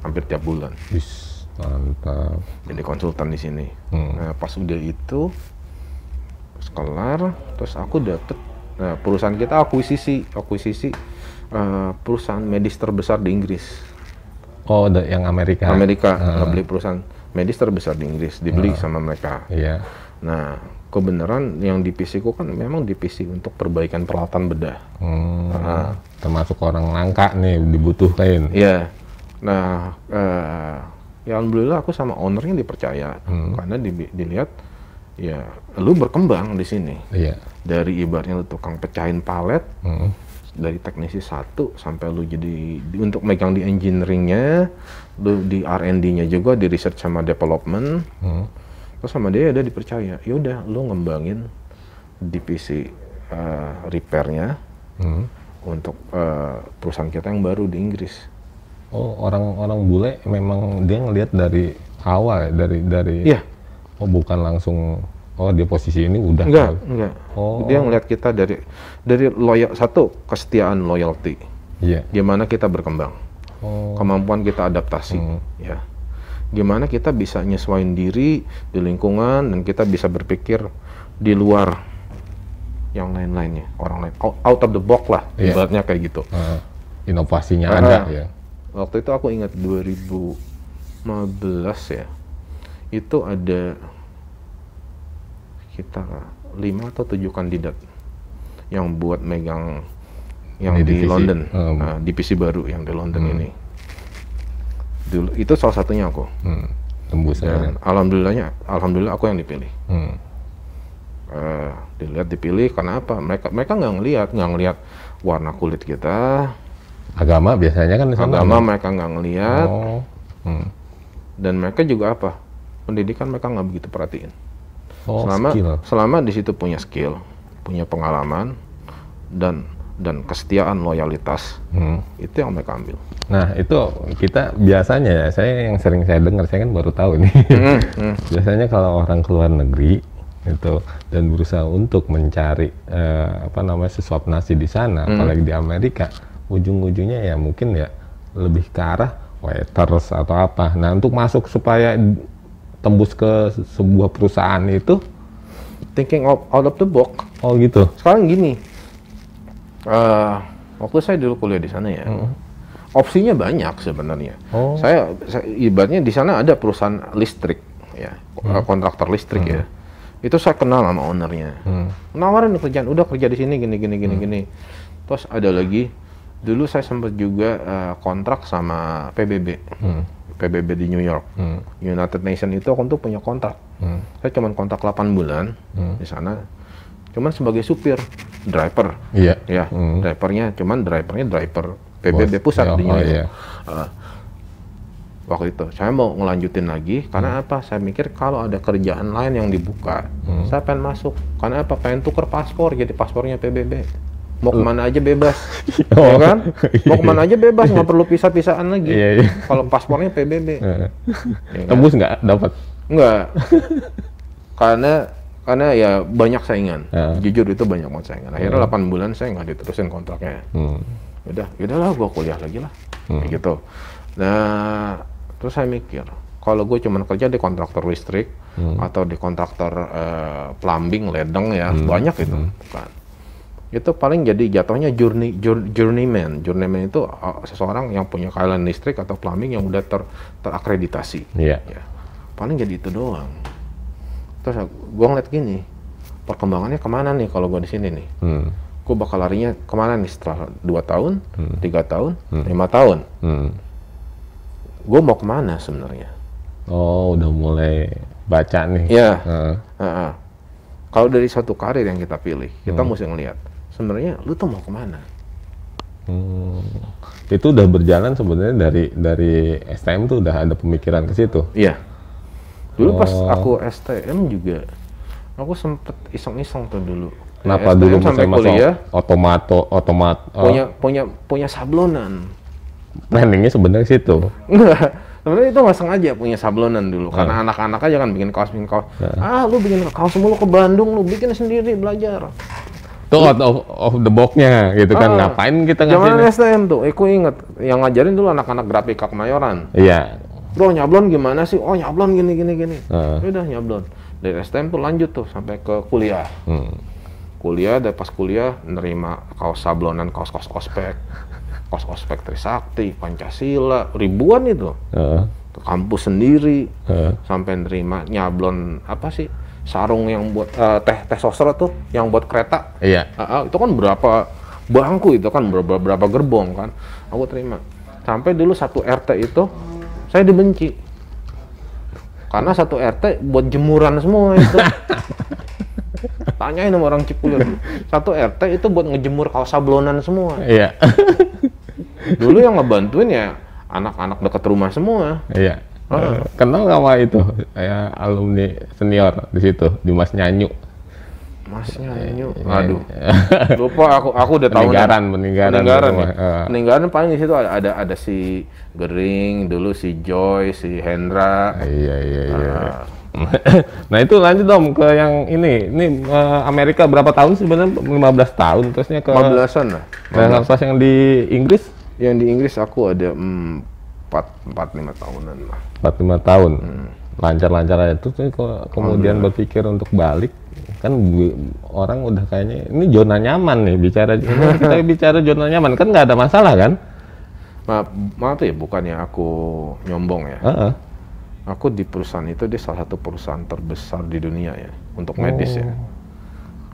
A: hampir tiap bulan
B: Wis, mantap.
A: jadi konsultan di sini.
B: Hmm.
A: Nah, pas udah itu kelar, terus aku dapet nah, perusahaan kita akuisisi, akuisisi eh, perusahaan medis terbesar di Inggris,
B: Oh, da- yang Amerika.
A: Amerika,
B: Ah.
A: ngebeli perusahaan medis terbesar di Inggris, dibeli sama mereka.
B: Iya.
A: Nah, kebenaran yang divisi ku kan memang divisi untuk perbaikan peralatan bedah.
B: Hmm.
A: Ah.
B: Termasuk orang langka nih dibutuhkan.
A: Iya. Nah, eh, ya alhamdulillah aku sama ownernya dipercaya karena di- dilihat ya lu berkembang di sini.
B: Iya.
A: Dari ibaratnya lu tukang pecahin palet
B: Hmm.
A: dari teknisi satu sampai lu jadi di- untuk megang di engineeringnya, lu di R&D-nya juga di research sama development,
B: Hmm.
A: terus sama dia udah dipercaya. Ya udah lu ngembangin divisi eh, repairnya
B: Hmm.
A: untuk eh, perusahaan kita yang baru di Inggris.
B: Oh, orang-orang bule memang dia ngelihat dari awal ya, dari dari
A: Iya.
B: Oh, bukan langsung oh dia posisi ini udah
A: Enggak,
B: tahu.
A: enggak.
B: Oh.
A: Dia ngeliat kita dari dari loyal satu kesetiaan loyalty,
B: Iya.
A: gimana kita berkembang,
B: Oh.
A: kemampuan kita adaptasi, ya. Gimana kita bisa nyesuaiin diri di lingkungan dan kita bisa berpikir di luar yang lain-lainnya, orang lain out, of the box lah,
B: Iya.
A: ibaratnya kayak gitu.
B: Ah, inovasinya
A: Ah.
B: ada ya.
A: Waktu itu aku ingat 2015 ya, itu ada kita lima atau tujuh kandidat yang buat megang yang
B: Ini
A: di
B: divisi.
A: London,
B: Hmm.
A: nah, divisi baru yang di London ini. Dulu itu salah satunya aku.
B: Hmm. Tembus ya.
A: Dan alhamdulillahnya, alhamdulillah aku yang dipilih.
B: Hmm.
A: Eh, dilihat dipilih karena apa? Mereka mereka nggak ngelihat, nggak ngelihat warna kulit kita,
B: Agama biasanya kan
A: agama
B: ada.
A: mereka nggak ngelihat,
B: Oh. Hmm.
A: dan mereka juga apa? Pendidikan mereka nggak begitu perhatiin.
B: Oh,
A: selama
B: skill.
A: selama di situ punya skill, punya pengalaman, dan dan kesetiaan loyalitas
B: Hmm.
A: itu yang mereka ambil.
B: Nah, itu kita biasanya ya, saya yang sering saya dengar, saya kan baru tahu nih.
A: Hmm,
B: biasanya kalau orang keluar negeri itu dan berusaha untuk mencari eh, apa namanya sesuap nasi di sana,
A: Hmm.
B: apalagi di Amerika, ujung-ujungnya ya mungkin ya lebih ke arah waiters atau apa. Nah, untuk masuk supaya tembus ke sebuah perusahaan itu,
A: Thinking out, out of the box.
B: oh gitu.
A: Sekarang gini, eh, waktu saya dulu kuliah di sana ya, opsinya banyak sebenarnya.
B: Oh.
A: Saya, saya ibaratnya di sana ada perusahaan listrik, ya, eh, kontraktor listrik ya. Itu saya kenal sama ownernya. Nawarin kerjaan, udah kerja di sini gini gini gini gini. Terus ada lagi, dulu saya sempat juga eh, kontrak sama PBB, PBB di New York, United Nation itu aku tuh punya kontrak. Saya cuma kontrak 8 bulan di sana, cuman sebagai supir, driver.
B: Iya.
A: Ya,
B: Hmm.
A: drivernya, cuman drivernya driver PBB
B: Bos.
A: pusat di
B: oh,
A: New York.
B: iya.
A: Uh, waktu itu saya mau ngelanjutin lagi karena
B: Hmm.
A: apa? Saya mikir kalau ada kerjaan lain yang dibuka,
B: Hmm.
A: saya pengen masuk. Karena apa? Pengen tuker paspor jadi paspornya PBB. Mau
B: ke
A: mana aja bebas,
B: Oh.
A: ya kan? Mau ke mana aja bebas, nggak perlu pisah-pisahan lagi.
B: Iya, iya.
A: Kalau paspornya PBB, ya kan?
B: Tembus nggak dapat?
A: Enggak. karena karena ya banyak saingan.
B: Ya.
A: Jujur itu banyak banget saingan. Akhirnya 8 bulan saya nggak diterusin kontraknya.
B: Hmm.
A: Udah, udahlah gua kuliah lagi lah. Kayak gitu. Nah, terus saya mikir, kalau gue cuma kerja di kontraktor listrik atau di kontraktor eh, plumbing, ledeng ya, banyak itu. Bukan. Itu paling jadi jatuhnya journey, jour- journeyman. Journeyman itu eh, seseorang yang punya keahlian listrik atau plumbing yang udah ter, terakreditasi
B: Iya.
A: ya paling jadi itu doang terus gue ngeliat gini perkembangannya ke mana nih kalau gue di sini nih
B: Hmm.
A: gue bakal larinya ke mana nih setelah dua tahun
B: Hmm.
A: tiga tahun lima tahun
B: Hmm.
A: gue mau ke mana sebenarnya
B: Oh, udah mulai baca nih.
A: Iya.
B: Heeh.
A: Heeh. kalau dari suatu karir yang kita pilih kita
B: Hmm.
A: mesti ngeliat sebenarnya lu tuh mau ke mana
B: Hmm. Itu udah berjalan sebenarnya dari dari STM tuh udah ada pemikiran ke situ.
A: iya dulu pas
B: Oh.
A: aku STM juga aku sempet iseng-iseng tuh dulu
B: Kenapa
A: STM
B: dulu
A: sampai kuliah
B: otomato otomat oh,
A: punya punya punya sablonan
B: planningnya sebenarnya situ.
A: Sebenarnya itu nggak sengaja punya sablonan dulu karena anak-anak aja kan bikin kaos bikin kaos. Ah, lu bikin kaos mulu ke Bandung, lu bikin sendiri belajar.
B: Tuh out of, of the box-nya gitu kan.
A: Ah,
B: Ngapain kita
A: Zaman
B: ngasih?
A: STM tuh, aku inget yang ngajarin dulu anak-anak grafika Kemayoran.
B: Iya.
A: Bro nyablon gimana sih? Oh nyablon gini gini gini.
B: Heeh.
A: Udah nyablon. Dari STM tuh lanjut tuh sampai ke kuliah.
B: Hmm.
A: Kuliah dan pas kuliah nerima kaos sablonan, kaos-kaos ospek, kaos ospek Trisakti, Pancasila, ribuan itu.
B: Heeh.
A: Ke kampus sendiri.
B: Heeh.
A: sampai nerima nyablon apa sih sarung yang buat eh, teh teh sosro tuh yang buat kereta.
B: Iya.
A: Ah, ah, itu kan berapa bangku itu kan berapa, berapa gerbong kan. Aku terima. Sampai dulu satu RT itu saya dibenci. Karena satu RT buat jemuran semua itu. Tanyain sama orang Cipulir. Satu RT itu buat ngejemur kaos sablonan semua.
B: Iya.
A: dulu yang ngebantuin ya anak-anak dekat rumah semua.
B: Iya. Eh, Kenal nggak sama itu? Saya alumni senior di situ, Dimas Nyanyu.
A: Masnya Nyu, aduh, lupa aku aku udah tahu
B: Peninggaran, peninggaran
A: peninggaran, ya.
B: eh.
A: peninggaran paling di situ ada, ada ada si Gering dulu si Joy si Hendra
B: Iya iya iya.
A: Ah.
B: nah itu lanjut dong ke yang ini. Ini eh, Amerika berapa tahun sih sebenarnya? 15 tahun terusnya ke
A: 15-an lah
B: Nah, pas yang di Inggris
A: yang di Inggris aku ada mm, empat empat lima tahunan lah
B: 45 tahun.
A: Hmm.
B: Lancar-lancar aja tuh tuh kemudian berpikir untuk balik kan orang udah kayaknya ini zona nyaman nih bicara ini kita bicara zona nyaman kan nggak ada masalah kan?
A: maaf maaf ya bukannya aku nyombong ya
B: Heeh.
A: aku di perusahaan itu dia salah satu perusahaan terbesar di dunia ya untuk medis ya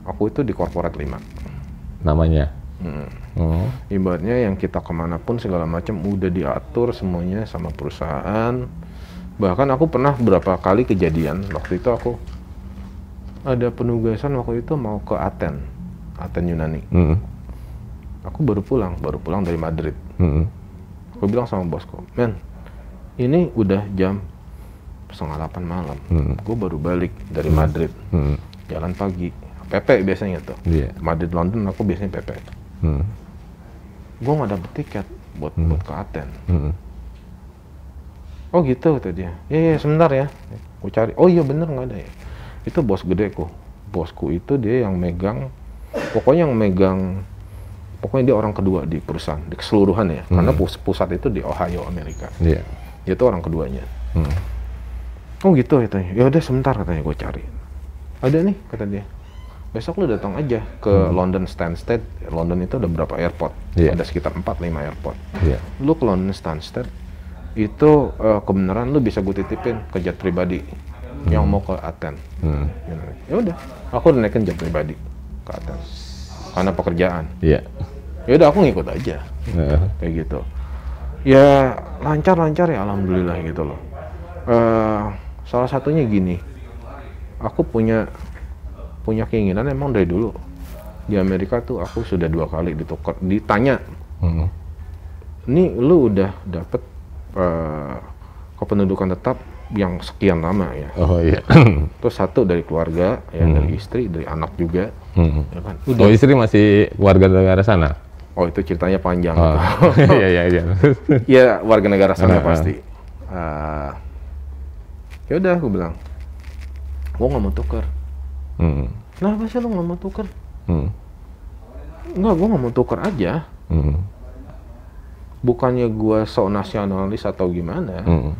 A: aku itu di korporat 5
B: namanya.
A: Hmm.
B: Oh.
A: ibaratnya yang kita ke mana pun segala macam udah diatur semuanya sama perusahaan bahkan aku pernah beberapa kali kejadian waktu itu aku ada penugasan waktu itu mau ke Aten Aten Yunani
B: Hmm.
A: aku baru pulang baru pulang dari Madrid
B: Hmm.
A: aku bilang sama bosku men ini udah jam setengah delapan malam
B: Hmm.
A: gue baru balik dari Madrid
B: Hmm.
A: jalan pagi PP biasanya tuh
B: Iya.
A: Madrid London aku biasanya PP
B: Hmm.
A: Gue nggak dapet tiket buat buat ke Aten
B: Hmm.
A: Oh gitu kata dia. Iya, iya sebentar ya. Aku cari. Oh iya bener nggak ada ya. Itu bos gedeku. Bosku itu dia yang megang. Pokoknya yang megang. Pokoknya dia orang kedua di perusahaan di keseluruhan ya. Karena pus- pusat itu di Ohio Amerika.
B: Iya.
A: Dia itu orang keduanya.
B: Hmm.
A: Oh gitu katanya. Ya udah sebentar katanya gue cari. Ada nih kata dia. Besok lu datang aja ke London Stansted. London itu ada berapa airport?
B: Iya.
A: Ada sekitar 4-5 airport.
B: Iya.
A: lu ke London Stansted itu eh, kebenaran lu bisa gue titipin ke jet pribadi yang mau ke Aten.
B: Hmm.
A: Ya udah, aku udah naikin jet pribadi ke Aten karena pekerjaan.
B: Iya.
A: Ya udah aku ngikut aja
B: Heeh.
A: kayak gitu. Ya lancar-lancar ya alhamdulillah gitu loh. Eh, salah satunya gini, aku punya punya keinginan emang dari dulu di Amerika tuh aku sudah dua kali ditukar ditanya
B: Hmm.
A: ini lu udah dapet eh, kependudukan tetap yang sekian lama ya
B: Oh iya.
A: terus satu dari keluarga ya dari istri dari anak juga
B: Hmm.
A: ya kan
B: Oh istri masih warga negara sana?
A: oh itu ceritanya panjang
B: Oh. Iya iya iya.
A: ya warga negara sana
B: ah.
A: pasti Eh, ya udah aku bilang gua nggak mau tuker
B: Hmm.
A: Kenapa sih lu nggak mau tuker
B: Hmm.
A: Enggak, gua nggak mau tuker aja
B: Hmm.
A: bukannya gua sok nasionalis atau gimana
B: Hmm.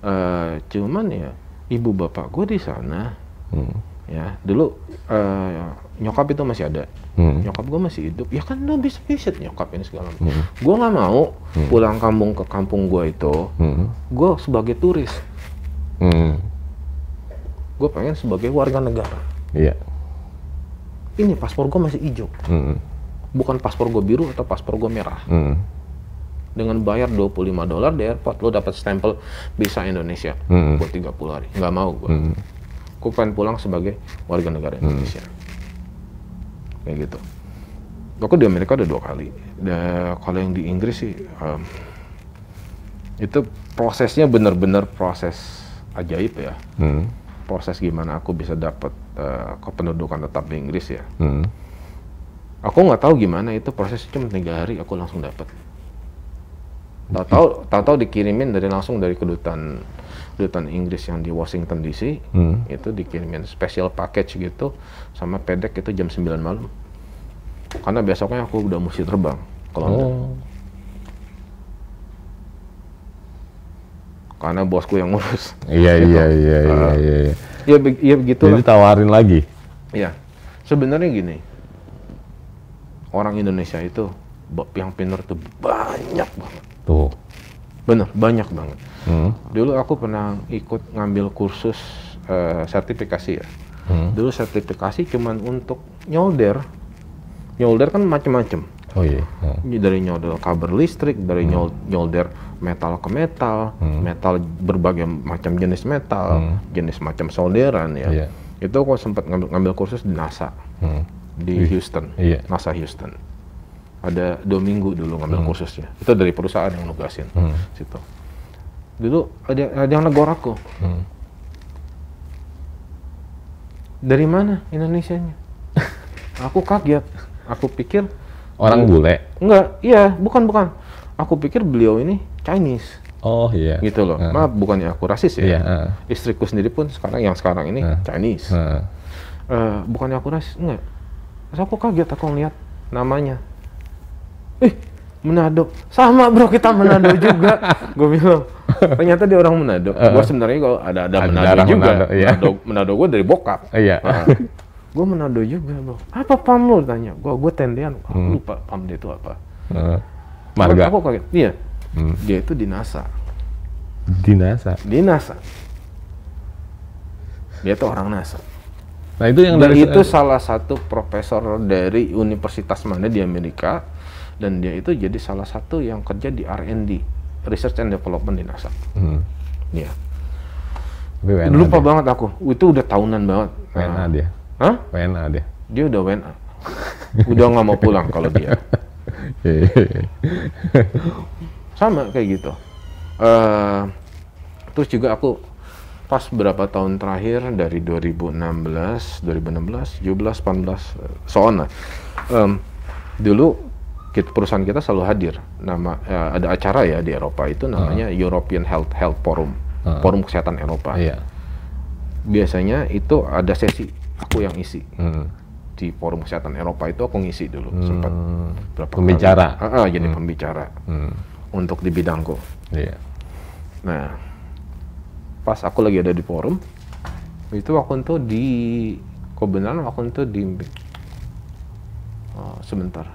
A: Eh, cuman ya ibu bapak gue di sana
B: Hmm.
A: ya dulu eh, nyokap itu masih ada
B: Hmm.
A: nyokap gue masih hidup ya kan lo bisa visit nyokap ini segala macam
B: Hmm.
A: gue nggak mau pulang kampung ke kampung gue itu
B: Hmm.
A: gue sebagai turis
B: Hmm.
A: gue pengen sebagai warga negara.
B: Iya.
A: Ini paspor gue masih hijau,
B: Mm,
A: bukan paspor gue biru atau paspor gue merah.
B: mm,
A: Dengan bayar 25 dolar di airport, lo dapat stempel bisa Indonesia
B: Mm.
A: buat 30 hari. Nggak mau gue.
B: mm.
A: Gue pengen pulang sebagai warga negara Indonesia. Kayak gitu. Aku di Amerika udah dua kali. Da, kalau yang di Inggris sih, em, itu prosesnya bener-bener proses ajaib ya.
B: Mm,
A: Proses gimana aku bisa dapat eh, kependudukan tetap di Inggris ya.
B: mm.
A: Aku nggak tahu gimana itu prosesnya cuma tiga hari aku langsung dapat. Tahu-tahu tahu-tahu dikirimin dari langsung dari kedutaan kedutaan Inggris yang di Washington DC
B: Hmm.
A: itu dikirimin special package gitu sama pedek itu jam 9 malam. Karena besoknya aku udah mesti terbang ke London.
B: Oh.
A: Karena bosku yang ngurus.
B: Iya, iya, iya, iya, iya, iya.
A: Ya, be- ya begitu
B: Jadi tawarin lagi.
A: Ya, sebenarnya gini, orang Indonesia itu yang pinter tuh banyak banget.
B: Tuh.
A: Bener, banyak banget.
B: Hmm.
A: Dulu aku pernah ikut ngambil kursus eh, sertifikasi ya.
B: Hmm.
A: Dulu sertifikasi cuman untuk nyolder. Nyolder kan macem-macem.
B: Oh iya. Oh.
A: Dari nyolder kabel listrik, dari
B: Hmm.
A: nyol- nyolder metal ke metal, metal berbagai macam jenis metal, jenis macam solderan ya.
B: Hmm. Iya.
A: Itu aku sempat ngambil, ngambil kursus di NASA
B: Hmm.
A: di Houston,
B: Iya.
A: NASA Houston. Ada dua minggu dulu ngambil kursusnya. Itu dari perusahaan yang nugasin
B: Hmm.
A: situ. Dulu ada ada yang negor aku.
B: Hmm.
A: Dari mana Indonesianya? aku kaget. Aku pikir
B: Orang bule.
A: enggak, iya, bukan bukan. Aku pikir beliau ini Chinese
B: Oh iya.
A: gitu loh.
B: Ah.
A: Maaf bukannya aku rasis ya.
B: Iya. ah.
A: Istriku sendiri pun sekarang yang sekarang ini
B: Ah.
A: Chinese.
B: Ah.
A: Eh, bukannya aku rasis, enggak. Terus aku kaget aku ngeliat namanya. Ih, Manado. Sama bro, kita Manado juga. Gue bilang, ternyata dia orang Manado. Gue sebenarnya kalau ada ada, Manado
B: darah
A: juga.
B: Manado, iya.
A: Manado, Manado gue dari bokap.
B: Iya.
A: Gue Manado juga bro. Apa pam lu tanya? Gue gue tendean. Aku
B: Hmm.
A: lupa pam dia itu apa.
B: Ah. Marga.
A: Aku kaget. Iya.
B: Hmm.
A: Dia itu di NASA.
B: Di NASA.
A: Di NASA. Dia tuh orang NASA.
B: Nah itu yang
A: Dan
B: dari
A: itu salah satu profesor dari universitas mana di Amerika dan dia itu jadi salah satu yang kerja di R&D Research and Development di NASA.
B: Hmm.
A: Iya.
B: WNA
A: Lupa
B: dia.
A: banget aku. Itu udah tahunan banget.
B: WNA
A: Nah,
B: dia.
A: Hah?
B: WNA dia.
A: Dia udah WNA. udah nggak mau pulang kalau dia. Sama kayak gitu. Eh, terus juga aku pas berapa tahun terakhir dari 2016, 2016, 17, 18, eh, so on lah. Em, dulu kita, perusahaan kita selalu hadir. Nama eh, ada acara ya di Eropa itu namanya European Health Health Forum,
B: Ah.
A: Forum Kesehatan Eropa.
B: Iya.
A: Biasanya itu ada sesi aku yang isi
B: Hmm.
A: di Forum Kesehatan Eropa itu aku ngisi dulu sempat
B: Hmm.
A: berapa
B: Pembicara.
A: kali. Ah, ah, jadi pembicara
B: Hmm.
A: untuk di bidangku.
B: Iya.
A: Nah, pas aku lagi ada di forum, itu aku tuh di kebenaran aku tuh di oh, sebentar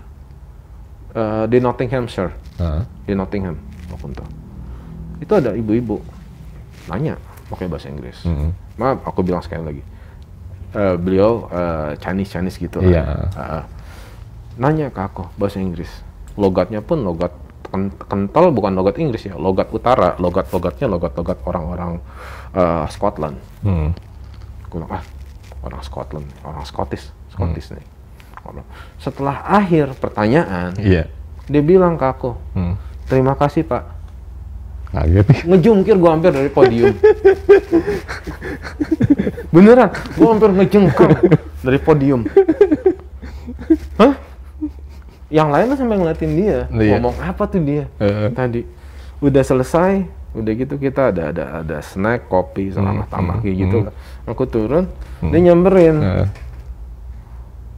A: Eh, di Nottinghamshire,
B: Ah.
A: di Nottingham aku tuh. Itu ada ibu-ibu nanya pakai bahasa Inggris.
B: Hmm.
A: Maaf, aku bilang sekali lagi. Eh, beliau eh, Chinese Chinese gitu lah.
B: Iya.
A: Ah, ah. nanya ke aku bahasa Inggris. Logatnya pun logat ken- kental bukan logat Inggris ya, logat utara. Logat-logatnya logat-logat orang-orang eh, Scotland.
B: Hmm.
A: Bilang, ah orang Scotland, orang Scottish, Scottish nih. Aku bilang, Setelah akhir pertanyaan,
B: Iya.
A: dia bilang ke aku,
B: Hmm.
A: terima kasih pak.
B: Kaget.
A: ngejungkir gua hampir dari podium. Beneran, gua hampir ngejengkir dari podium. Hah? Yang lain tuh sampai ngeliatin dia,
B: Iya.
A: ngomong apa tuh dia
B: Heeh.
A: tadi. Udah selesai, udah gitu kita ada ada ada snack, kopi, sama
B: Hmm,
A: tambah
B: hmm,
A: gitu.
B: hmm.
A: Aku turun, dia nyamperin.
B: Heeh.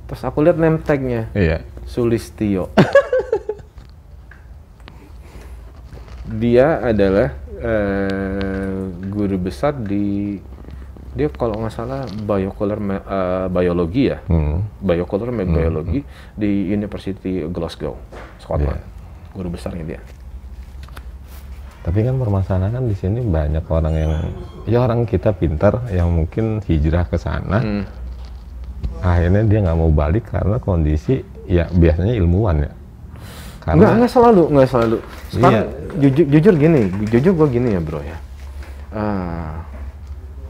A: Terus aku lihat name tag-nya,
B: Iya.
A: Sulistio. dia adalah eh, guru besar di dia kalau nggak salah biocolor me- eh, biologi ya,
B: Hmm.
A: biocolor me- biologi di University Glasgow, Scotland. Guru besarnya dia.
B: Tapi kan permasalahan kan di sini banyak orang yang ya orang kita pintar yang mungkin hijrah ke sana.
A: Hmm.
B: Akhirnya dia nggak mau balik karena kondisi ya biasanya ilmuwan ya.
A: Enggak,
B: Karena
A: enggak selalu, enggak selalu. Sekarang
B: Iya.
A: jujur, jujur gini, jujur gue gini ya bro ya. Ah,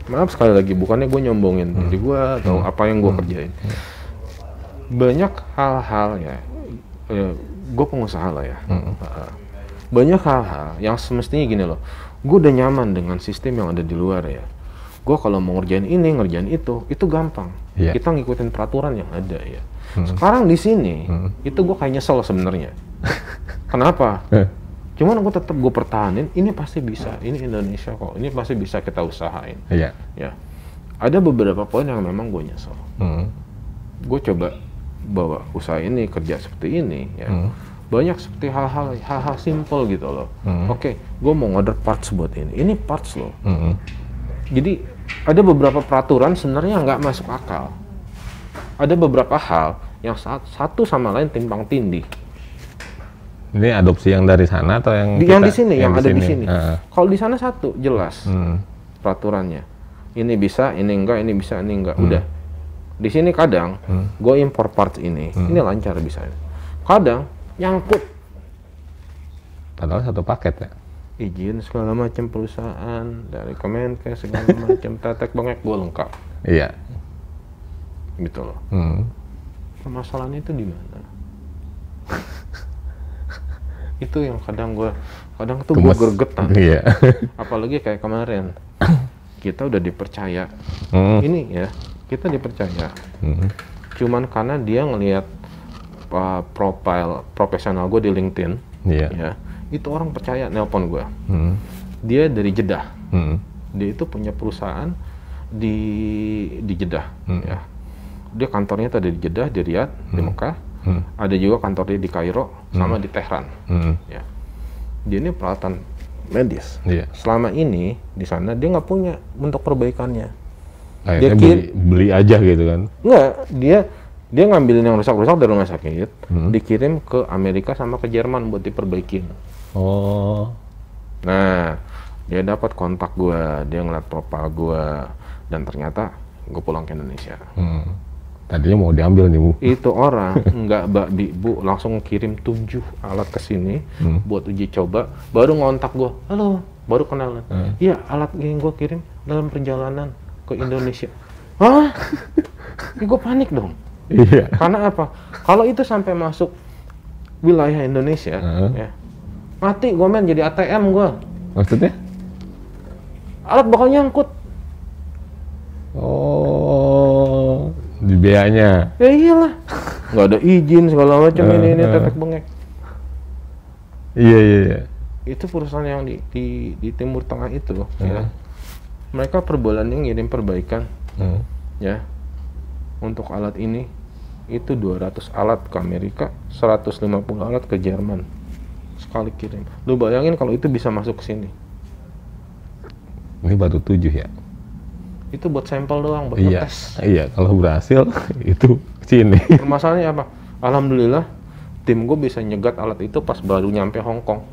A: maaf sekali lagi, bukannya gue nyombongin
B: Hmm.
A: diri gue atau apa yang gue kerjain. Banyak hal-hal ya, gue pengusaha lah ya.
B: Hmm.
A: Ah, banyak hal-hal yang semestinya gini loh. Gue udah nyaman dengan sistem yang ada di luar ya. Gue kalau mau ngerjain ini, ngerjain itu, itu gampang.
B: Iya.
A: Kita ngikutin peraturan yang ada ya. Sekarang di sini, itu gue kayak nyesel sebenarnya. Kenapa?
B: Eh,
A: Cuman aku tetap gue pertahanin, ini pasti bisa, ini Indonesia kok, ini pasti bisa kita usahain.
B: iya.
A: Ya, ada beberapa poin yang memang gue nyesel.
B: Hmm.
A: Gue coba bawa usaha ini kerja seperti ini, ya.
B: Hmm.
A: Banyak seperti hal-hal hal-hal simple gitu loh.
B: Hmm.
A: Oke, gue mau order parts buat ini, ini parts loh.
B: Hmm.
A: Jadi ada beberapa peraturan sebenarnya nggak masuk akal. Ada beberapa hal yang sa- satu sama lain timpang tindih.
B: Ini adopsi yang dari sana atau yang
A: Di-
B: kita-
A: yang di sini, yang, ada di sini.
B: Heeh.
A: Kalau di sana satu jelas
B: Hmm.
A: peraturannya. Ini bisa, ini enggak, ini bisa, ini enggak.
B: Hmm.
A: Udah. Di sini kadang gue impor parts ini,
B: Hmm.
A: ini lancar bisa. Kadang nyangkut
B: Padahal satu paket ya.
A: izin segala macam perusahaan dari Kemenkes segala macam tetek bengek gue lengkap
B: Iya.
A: gitu loh.
B: Hmm.
A: Permasalahannya itu di mana? itu yang kadang gue kadang tuh gue
B: Gemes.
A: gregetan.
B: Iya.
A: Apalagi kayak kemarin kita udah dipercaya.
B: Hmm.
A: Ini ya kita dipercaya.
B: Hmm.
A: cuman karena dia ngelihat uh, profile profesional gue di LinkedIn
B: Iya.
A: ya itu orang percaya nelpon gue
B: Hmm.
A: dia dari Jeddah
B: Hmm.
A: dia itu punya perusahaan di di Jeddah
B: Hmm.
A: ya dia kantornya tuh ada di Jeddah di Riyadh di Mekah
B: Hmm.
A: ada juga kantornya di Kairo sama di Tehran
B: Hmm.
A: ya dia ini peralatan medis
B: Iya.
A: selama ini di sana dia nggak punya untuk perbaikannya
B: Akhirnya
A: Dia
B: beli, beli aja gitu kan.
A: Enggak, dia dia ngambilin yang rusak-rusak dari rumah sakit,
B: Hmm.
A: dikirim ke Amerika sama ke Jerman buat diperbaikin.
B: Oh.
A: Nah, dia dapat kontak gua, dia ngeliat profil gua, dan ternyata gue pulang ke Indonesia.
B: Hmm. Tadinya mau diambil nih, Bu.
A: Itu orang nggak mbak Bi, bu langsung kirim tujuh alat ke sini
B: Hmm.
A: buat uji coba, baru ngontak gua, halo, baru kenalan.
B: Hmm.
A: Iya, alat yang gua kirim dalam perjalanan ke Indonesia. Hah? gue panik dong.
B: Iya.
A: Karena apa? Kalau itu sampai masuk wilayah Indonesia,
B: Heeh.
A: ya, mati gue men jadi ATM gue.
B: Maksudnya?
A: Alat bakal nyangkut.
B: Oh. Di biayanya.
A: Ya iyalah. Nggak ada izin segala macam ini ini
B: Heeh.
A: tetek bengek.
B: Iya, iya, iya.
A: Itu perusahaan yang di di, di Timur Tengah itu,
B: Heeh.
A: ya. Mereka per bulannya ngirim perbaikan,
B: Hmm.
A: ya. Untuk alat ini itu 200 alat ke Amerika, 150 alat ke Jerman. Sekali kirim. Lu bayangin kalau itu bisa masuk ke sini.
B: Ini baru tujuh ya?
A: Itu buat sampel doang, buat
B: Iya.
A: ngetes.
B: Iya, kalau berhasil itu sini.
A: Permasalahannya apa? Alhamdulillah tim gue bisa nyegat alat itu pas baru nyampe Hong Kong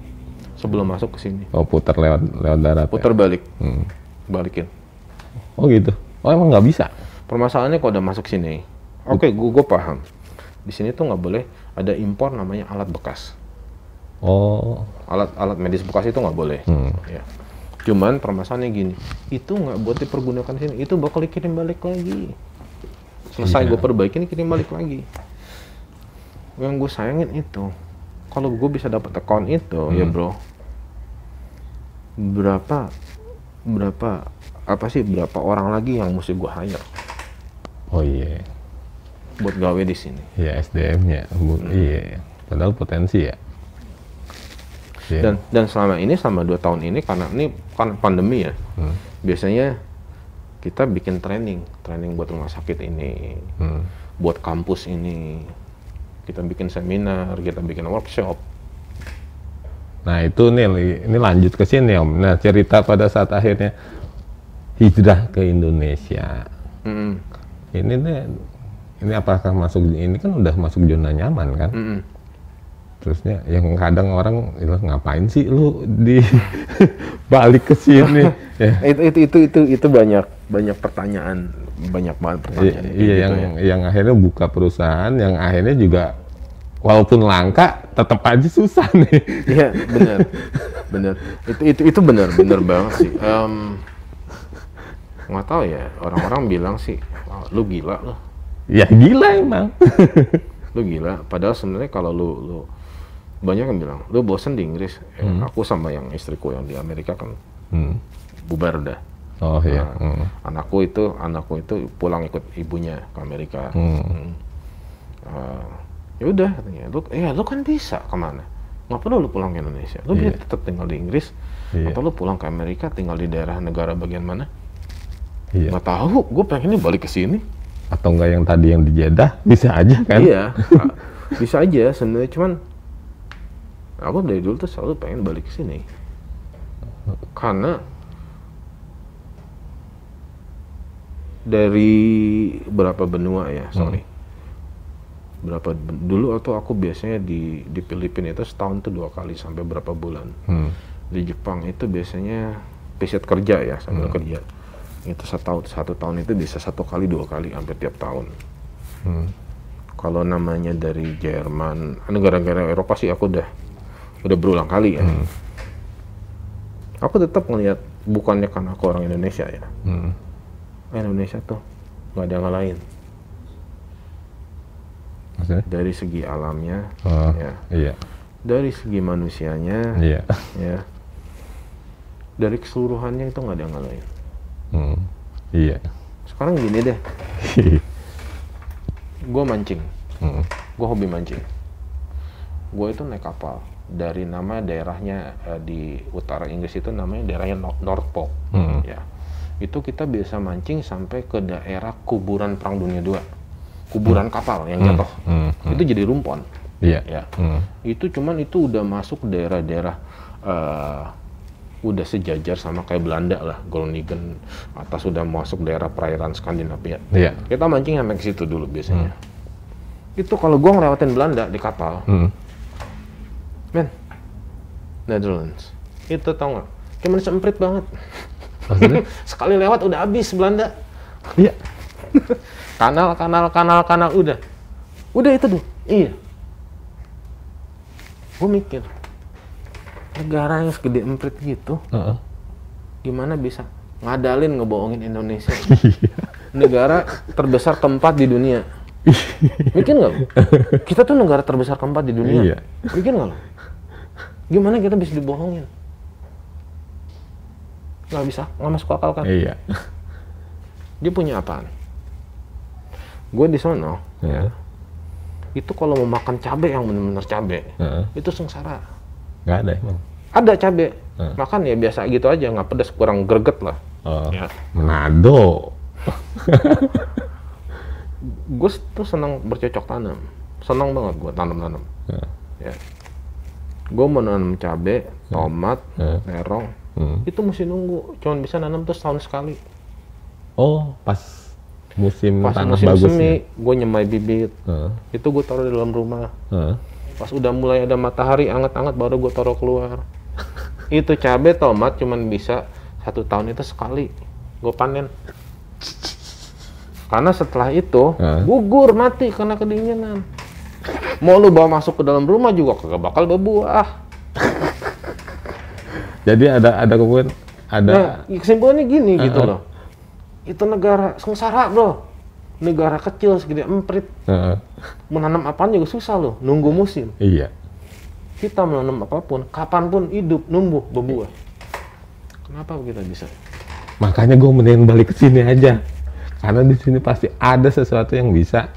A: sebelum masuk ke sini.
B: Oh, putar lewat lewat darat. ya?
A: Putar balik,
B: Hmm.
A: balikin.
B: Oh gitu. Oh emang nggak bisa?
A: Permasalahannya kalau udah masuk sini, oke, gue gue paham. Di sini tuh nggak boleh ada impor namanya alat bekas.
B: Oh.
A: Alat-alat medis bekas itu nggak boleh.
B: Hmm.
A: Ya. Cuman permasalahannya gini, itu nggak buat dipergunakan sini, itu bakal dikirim balik lagi. Selesai
B: Iya.
A: gue perbaikin, kirim balik lagi. Yang gue sayangin itu, kalau gue bisa dapat account itu, ya
B: Hmm.
A: bro, berapa, berapa, apa sih, berapa orang lagi yang mesti gue hire
B: Oh iya.
A: buat gawe di sini?
B: Iya SDM-nya.
A: Hmm.
B: Iya. Padahal potensi ya. Iya.
A: Dan dan selama ini, selama dua tahun ini, karena ini kan pandemi ya,
B: Hmm.
A: biasanya kita bikin training, training buat rumah sakit ini,
B: Hmm.
A: buat kampus ini kita bikin seminar kita bikin workshop
B: Nah itu nih, ini lanjut ke sini Om. Nah cerita pada saat akhirnya hijrah ke Indonesia.
A: Mm-mm.
B: Ini nih, ini apakah masuk ini kan udah masuk zona nyaman kan?
A: Mm-mm.
B: Terusnya yang kadang orang bilang ngapain sih lu di balik ke sini ya
A: itu itu itu itu itu banyak banyak pertanyaan banyak banget
B: I-
A: pertanyaan
B: iya
A: gitu
B: yang
A: ya.
B: yang akhirnya buka perusahaan yang akhirnya juga walaupun langka tetap aja susah nih
A: Iya, benar. benar. Itu itu itu benar, benar banget sih. Em, nggak tahu ya, orang-orang bilang sih, "Wah, lu gila lu.
B: ya gila emang
A: Lu gila. Padahal sebenarnya kalau lu lu banyak yang bilang, lu bosen di Inggris. Eh, Aku sama yang istriku yang di Amerika kan
B: Hmm.
A: bubar udah.
B: oh iya
A: Nah,
B: Hmm.
A: Anakku itu anakku itu pulang ikut ibunya ke Amerika.
B: Hmm.
A: Hmm. Eh, ya udah katanya, lu ya lu kan bisa ke mana? Nggak perlu lu pulang ke Indonesia. Lu bisa
B: Iya.
A: tetap tinggal di Inggris
B: Iya.
A: atau lu pulang ke Amerika tinggal di daerah negara bagian mana?
B: iya
A: Nggak tahu. Gue pengennya balik ke sini.
B: atau enggak yang tadi yang di Jeddah bisa aja kan
A: Iya, bisa aja sebenarnya cuman aku dari dulu tuh selalu pengen balik ke sini. Karena dari berapa benua ya sorry. Berapa ben- dulu atau aku biasanya di di Filipina itu setahun tuh dua kali sampai berapa bulan.
B: Hmm.
A: di Jepang itu biasanya visit kerja ya sambil kerja. Itu satu satu tahun itu bisa satu kali dua kali hampir tiap tahun.
B: Hmm.
A: kalau namanya dari Jerman negara-negara Eropa sih aku udah udah berulang kali ya. Aku tetap ngelihat bukannya karena aku orang Indonesia ya.
B: Hmm.
A: Indonesia tuh nggak ada yang lain
B: maksudnya?
A: Dari segi alamnya
B: oh,
A: ya.
B: iya.
A: Dari segi manusianya
B: iya.
A: ya. Dari keseluruhannya itu nggak ada yang lain
B: Hmm. iya.
A: Sekarang gini deh. Gue mancing.
B: Hmm.
A: gue hobi mancing. Gue itu naik kapal dari nama daerahnya eh, di utara Inggris itu namanya daerahnya Nor- North Pole.
B: Hmm.
A: ya. Itu kita bisa mancing sampai ke daerah kuburan perang dunia II kuburan kapal yang jatuh.
B: Hmm.
A: itu jadi rumpon.
B: Iya.
A: Ya.
B: Hmm.
A: itu cuman itu udah masuk daerah-daerah eh, udah sejajar sama kayak Belanda lah Groningen atas sudah masuk daerah perairan Skandinavia.
B: Iya.
A: Kita mancing sampai ke situ dulu biasanya. Itu kalau gua ngelewatin Belanda di kapal
B: Hmm.
A: Men Netherlands. Itu tau nggak? Cuman semprit banget.
B: Maksudnya?
A: Sekali lewat udah habis Belanda.
B: Iya.
A: Kanal kanal kanal kanal udah. Udah itu tuh iya. Gue mikir negara yang segede emprit gitu
B: Heeh.
A: gimana bisa ngadalin ngebohongin Indonesia? Negara terbesar keempat di dunia. Mikir nggak kita tuh negara terbesar keempat di dunia.
B: Iya.
A: mikir nggak lo gimana kita bisa dibohongin? Nggak bisa nggak masuk akal kan?
B: Iya.
A: Dia punya apaan? Gue di sono
B: Heeh.
A: itu kalau mau makan cabe yang benar-benar cabe
B: Heeh.
A: itu sengsara.
B: Nggak ada emang.
A: Ada cabe.
B: Hmm.
A: makan ya biasa gitu aja nggak pedas kurang greget lah.
B: Oh.
A: Ya.
B: Manado
A: gue tuh senang bercocok tanam. Senang banget gue tanam-tanam.
B: Heeh.
A: ya gue mau nanam cabe tomat
B: Hmm.
A: terong
B: Hmm.
A: itu mesti nunggu. Cuman bisa nanam tuh setahun sekali.
B: Oh pas musim
A: pas
B: tanah
A: musim
B: bagus
A: semi gue nyemai bibit.
B: Heeh.
A: itu gue taruh di dalam rumah.
B: Heeh.
A: pas udah mulai ada matahari anget-anget baru gue taruh keluar. Itu cabe tomat cuman bisa satu tahun itu sekali. Gue panen. Karena setelah itu
B: Hah?
A: gugur mati karena kedinginan mau lu bawa masuk ke dalam rumah juga kagak bakal berbuah.
B: Jadi ada ada kemungkinan ada.
A: Nah kesimpulannya gini gitu
B: Heeh.
A: loh. Itu negara sengsara bro. Negara kecil segede emprit.
B: Heeh.
A: menanam apaan juga susah loh nunggu musim.
B: Iya.
A: Kita menanam apa pun kapan pun hidup numbuh berbuah. Kenapa kita bisa?
B: Makanya gue mending balik ke sini aja. Karena di sini pasti ada sesuatu yang bisa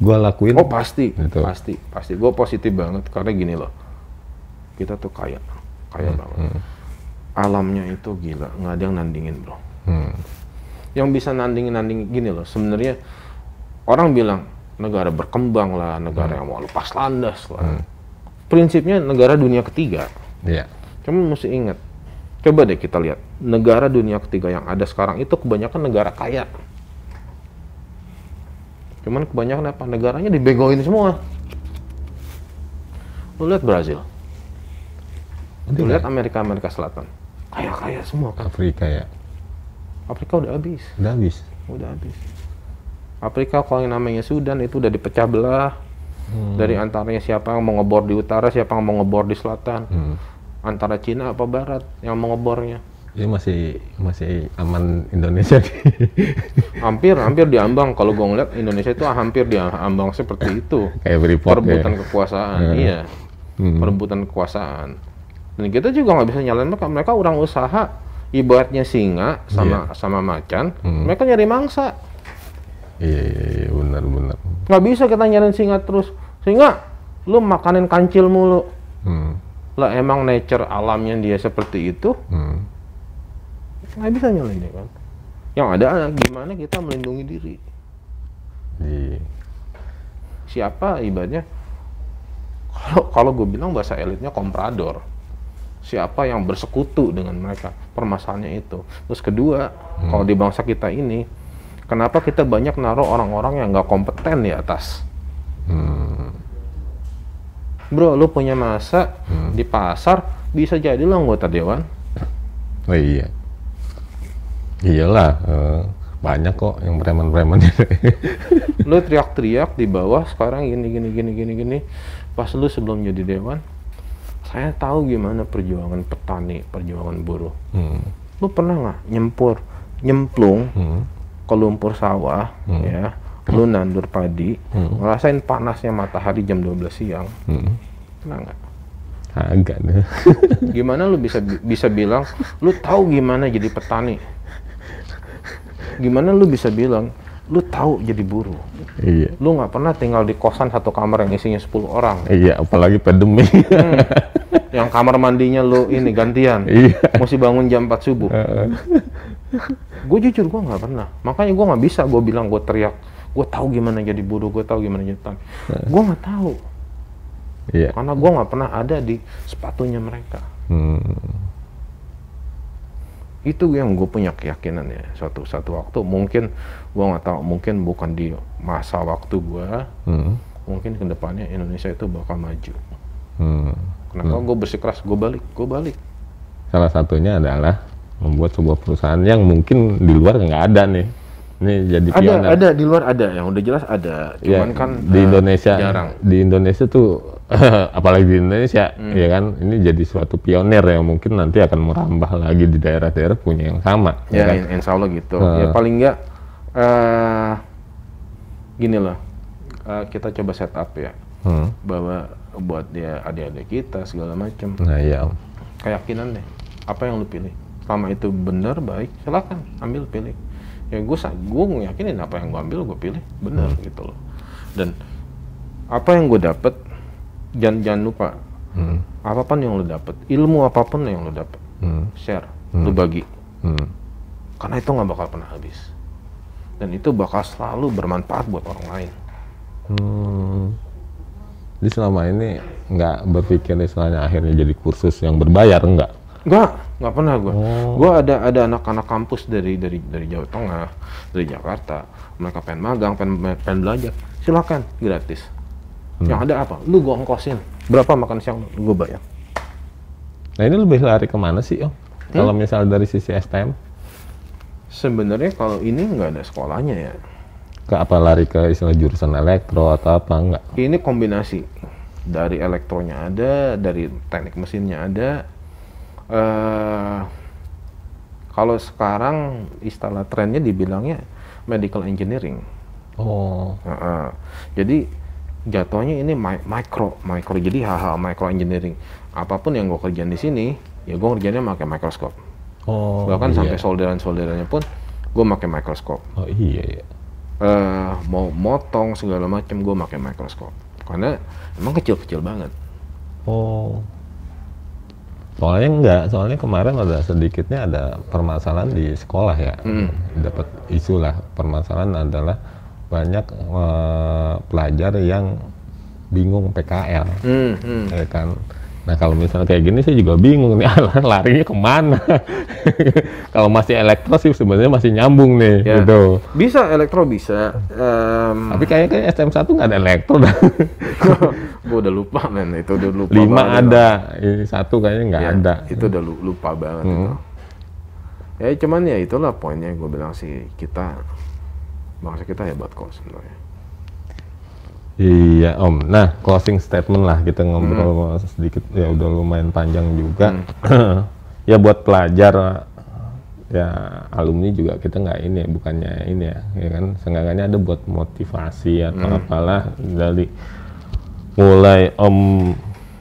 B: gue lakuin.
A: Oh pasti
B: Gitu.
A: pasti pasti. Gue positif banget karena gini loh. Kita tuh kaya kaya banget. alamnya itu gila nggak ada yang nandingin bro.
B: Hmm.
A: yang bisa nandingin nandingin gini loh sebenarnya orang bilang negara berkembang lah negara yang mau lepas landas lah. Prinsipnya negara dunia ketiga.
B: Iya.
A: Cuma mesti ingat, coba deh kita lihat negara dunia ketiga yang ada sekarang itu kebanyakan negara kaya. Cuman kebanyakan apa? Negaranya dibegoin semua. Lu lihat Brazil, lu lihat Amerika Amerika Selatan, kaya kaya semua kan.
B: Afrika ya.
A: Afrika udah habis,
B: Udah habis.
A: udah habis. Afrika kalau yang namanya Sudan itu udah dipecah belah dari antaranya siapa yang mau ngebor di utara, siapa yang mau ngebor di selatan,
B: Hmm.
A: antara Cina apa Barat yang mau ngebornya.
B: Ini masih masih aman Indonesia.
A: Hampir hampir diambang kalau gue ngeliat Indonesia itu hampir diambang seperti itu.
B: Kayak Freeport
A: perebutan
B: ya.
A: kekuasaan
B: Hmm.
A: iya
B: Hmm.
A: perebutan kekuasaan dan kita juga nggak bisa nyalain mereka mereka orang usaha ibaratnya singa sama sama macan.
B: Hmm.
A: mereka nyari mangsa
B: Iya iya iya benar benar.
A: nggak bisa kita nyariin singa terus singa lu makanin kancil mulu
B: Hmm.
A: lah emang nature alamnya dia seperti itu
B: Hmm.
A: Nggak bisa nyalain dia kan? Yang ada gimana kita melindungi diri?
B: Iya.
A: siapa ibaratnya? Kalau kalau gue bilang bahasa elitnya komprador. Siapa yang bersekutu dengan mereka? Permasalahannya itu. Terus kedua kalau di bangsa kita ini kenapa kita banyak naruh orang-orang yang nggak kompeten di atas?
B: Hmm.
A: bro lu punya masa di pasar bisa jadi lo anggota dewan.
B: Oh iya. Iyalah, eh, banyak kok yang preman-preman.
A: Lu teriak-teriak di bawah sekarang gini gini gini gini gini. Pas lu sebelum jadi dewan saya tahu gimana perjuangan petani perjuangan buruh.
B: Hmm.
A: lu pernah nggak nyempur nyemplung
B: Hmm.
A: ke lumpur sawah ya? Lu nandur padi ngerasain panasnya matahari jam 12 siang.
B: Hmm.
A: pernah nggak?
B: Agak deh.
A: gimana lu bisa bisa bilang lu tahu gimana jadi petani gimana lu bisa bilang lu tahu jadi buruh?
B: Iya.
A: lu nggak pernah tinggal di kosan satu kamar yang isinya 10 orang.
B: Iya, apalagi pandemi.
A: yang kamar mandinya lu ini gantian.
B: Iya.
A: mesti bangun jam 4 subuh. Gue jujur gue nggak pernah. Makanya gue nggak bisa gue bilang gue teriak gue tahu gimana jadi buruh gue tahu gimana jadi gue nggak tahu.
B: Iya.
A: karena gue nggak pernah ada di sepatunya mereka.
B: Hmm.
A: Itu yang gue punya keyakinan ya suatu satu waktu mungkin gue nggak tahu mungkin bukan di masa waktu gue
B: Hmm.
A: mungkin ke depannya Indonesia itu bakal maju
B: Hmm.
A: kenapa gue bersikeras gue balik gue balik
B: Salah satunya adalah membuat sebuah perusahaan yang mungkin di luar nggak ada nih. Ini jadi
A: ada
B: pioner.
A: ada di luar ada. Yang udah jelas ada.
B: Ya,
A: cuman kan
B: di
A: eh,
B: Indonesia.
A: jarang.
B: Di Indonesia tuh apalagi di Indonesia ya kan? Ini jadi suatu pioner yang mungkin nanti akan merambah lagi di daerah-daerah punya yang sama
A: ya
B: kan?
A: in- insya Allah gitu.
B: Heeh.
A: ya paling enggak eh gini loh. Eh, kita coba set up ya.
B: Hmm.
A: bahwa buat dia adik-adik kita segala macam
B: nah ya
A: keyakinan deh. Apa yang lu pilih? Selama itu benar baik silakan. Ambil pilih ya gue gue yakinin apa yang gue ambil gue pilih benar gitu loh dan apa yang gue dapet jangan jangan lupa
B: hmm.
A: apa pun yang lu dapet ilmu apa pun yang lu dapet
B: Hmm.
A: share lu bagi
B: Hmm.
A: karena itu nggak bakal pernah habis dan itu bakal selalu bermanfaat buat orang lain
B: Hmm. Jadi selama ini nggak berpikir istilahnya akhirnya jadi kursus yang berbayar enggak?
A: Enggak, nggak pernah gue.
B: Oh.
A: Gue ada ada anak-anak kampus dari dari dari Jawa Tengah, dari Jakarta. Mereka pengen magang, pengen pengen belajar. Silakan, gratis. Yang ada apa? Lu gue ongkosin. Berapa makan siang? Gue bayar.
B: Nah ini lebih lari ke mana sih om? Kalau misal dari sisi STM
A: Sebenarnya kalau ini nggak ada sekolahnya ya.
B: ke apa lari ke istilah jurusan elektro atau apa enggak?
A: Ini kombinasi dari elektronya ada, dari teknik mesinnya ada. Eh kalau sekarang istilah trennya dibilangnya medical engineering.
B: Oh,
A: Heeh. jadi jatuhnya ini mi- micro, micro. Jadi hal-hal micro engineering. Apa pun yang gue kerjain di sini, ya gue kerjanya pakai mikroskop.
B: oh,
A: Bahkan
B: iya.
A: sampai solderan-solderannya pun gue pakai mikroskop.
B: Oh iya iya.
A: eh mau motong segala macam gue pakai mikroskop. Karena emang kecil-kecil banget.
B: Oh. Soalnya enggak, soalnya kemarin ada sedikitnya ada permasalahan di sekolah ya. Dapat isu lah, permasalahan adalah banyak eh, pelajar yang bingung PKL.
A: Hmm, hmm.
B: ya kan Nah kalau misalnya kayak gini saya juga bingung nih larinya ke mana. kalau masih elektro sih sebenarnya masih nyambung nih
A: Ya.
B: gitu.
A: Bisa elektro bisa. Em,
B: Tapi kayaknya kayak STM1 nggak ada elektro dah.
A: gue udah lupa men itu udah lupa.
B: Lima ada, ini satu kayaknya nggak
A: Ya,
B: ada.
A: Itu udah lu- lupa banget
B: Hmm.
A: itu. Ya cuman ya itulah poinnya gue bilang sih kita bangsa kita hebat kok sebenarnya.
B: Iya Om. Nah closing statement lah kita ngobrol sedikit. Ya udah lumayan panjang juga. ya buat pelajar ya alumni juga kita nggak ini bukannya ini ya, ya kan? Seenggaknya ada buat motivasi atau apalah dari mulai Om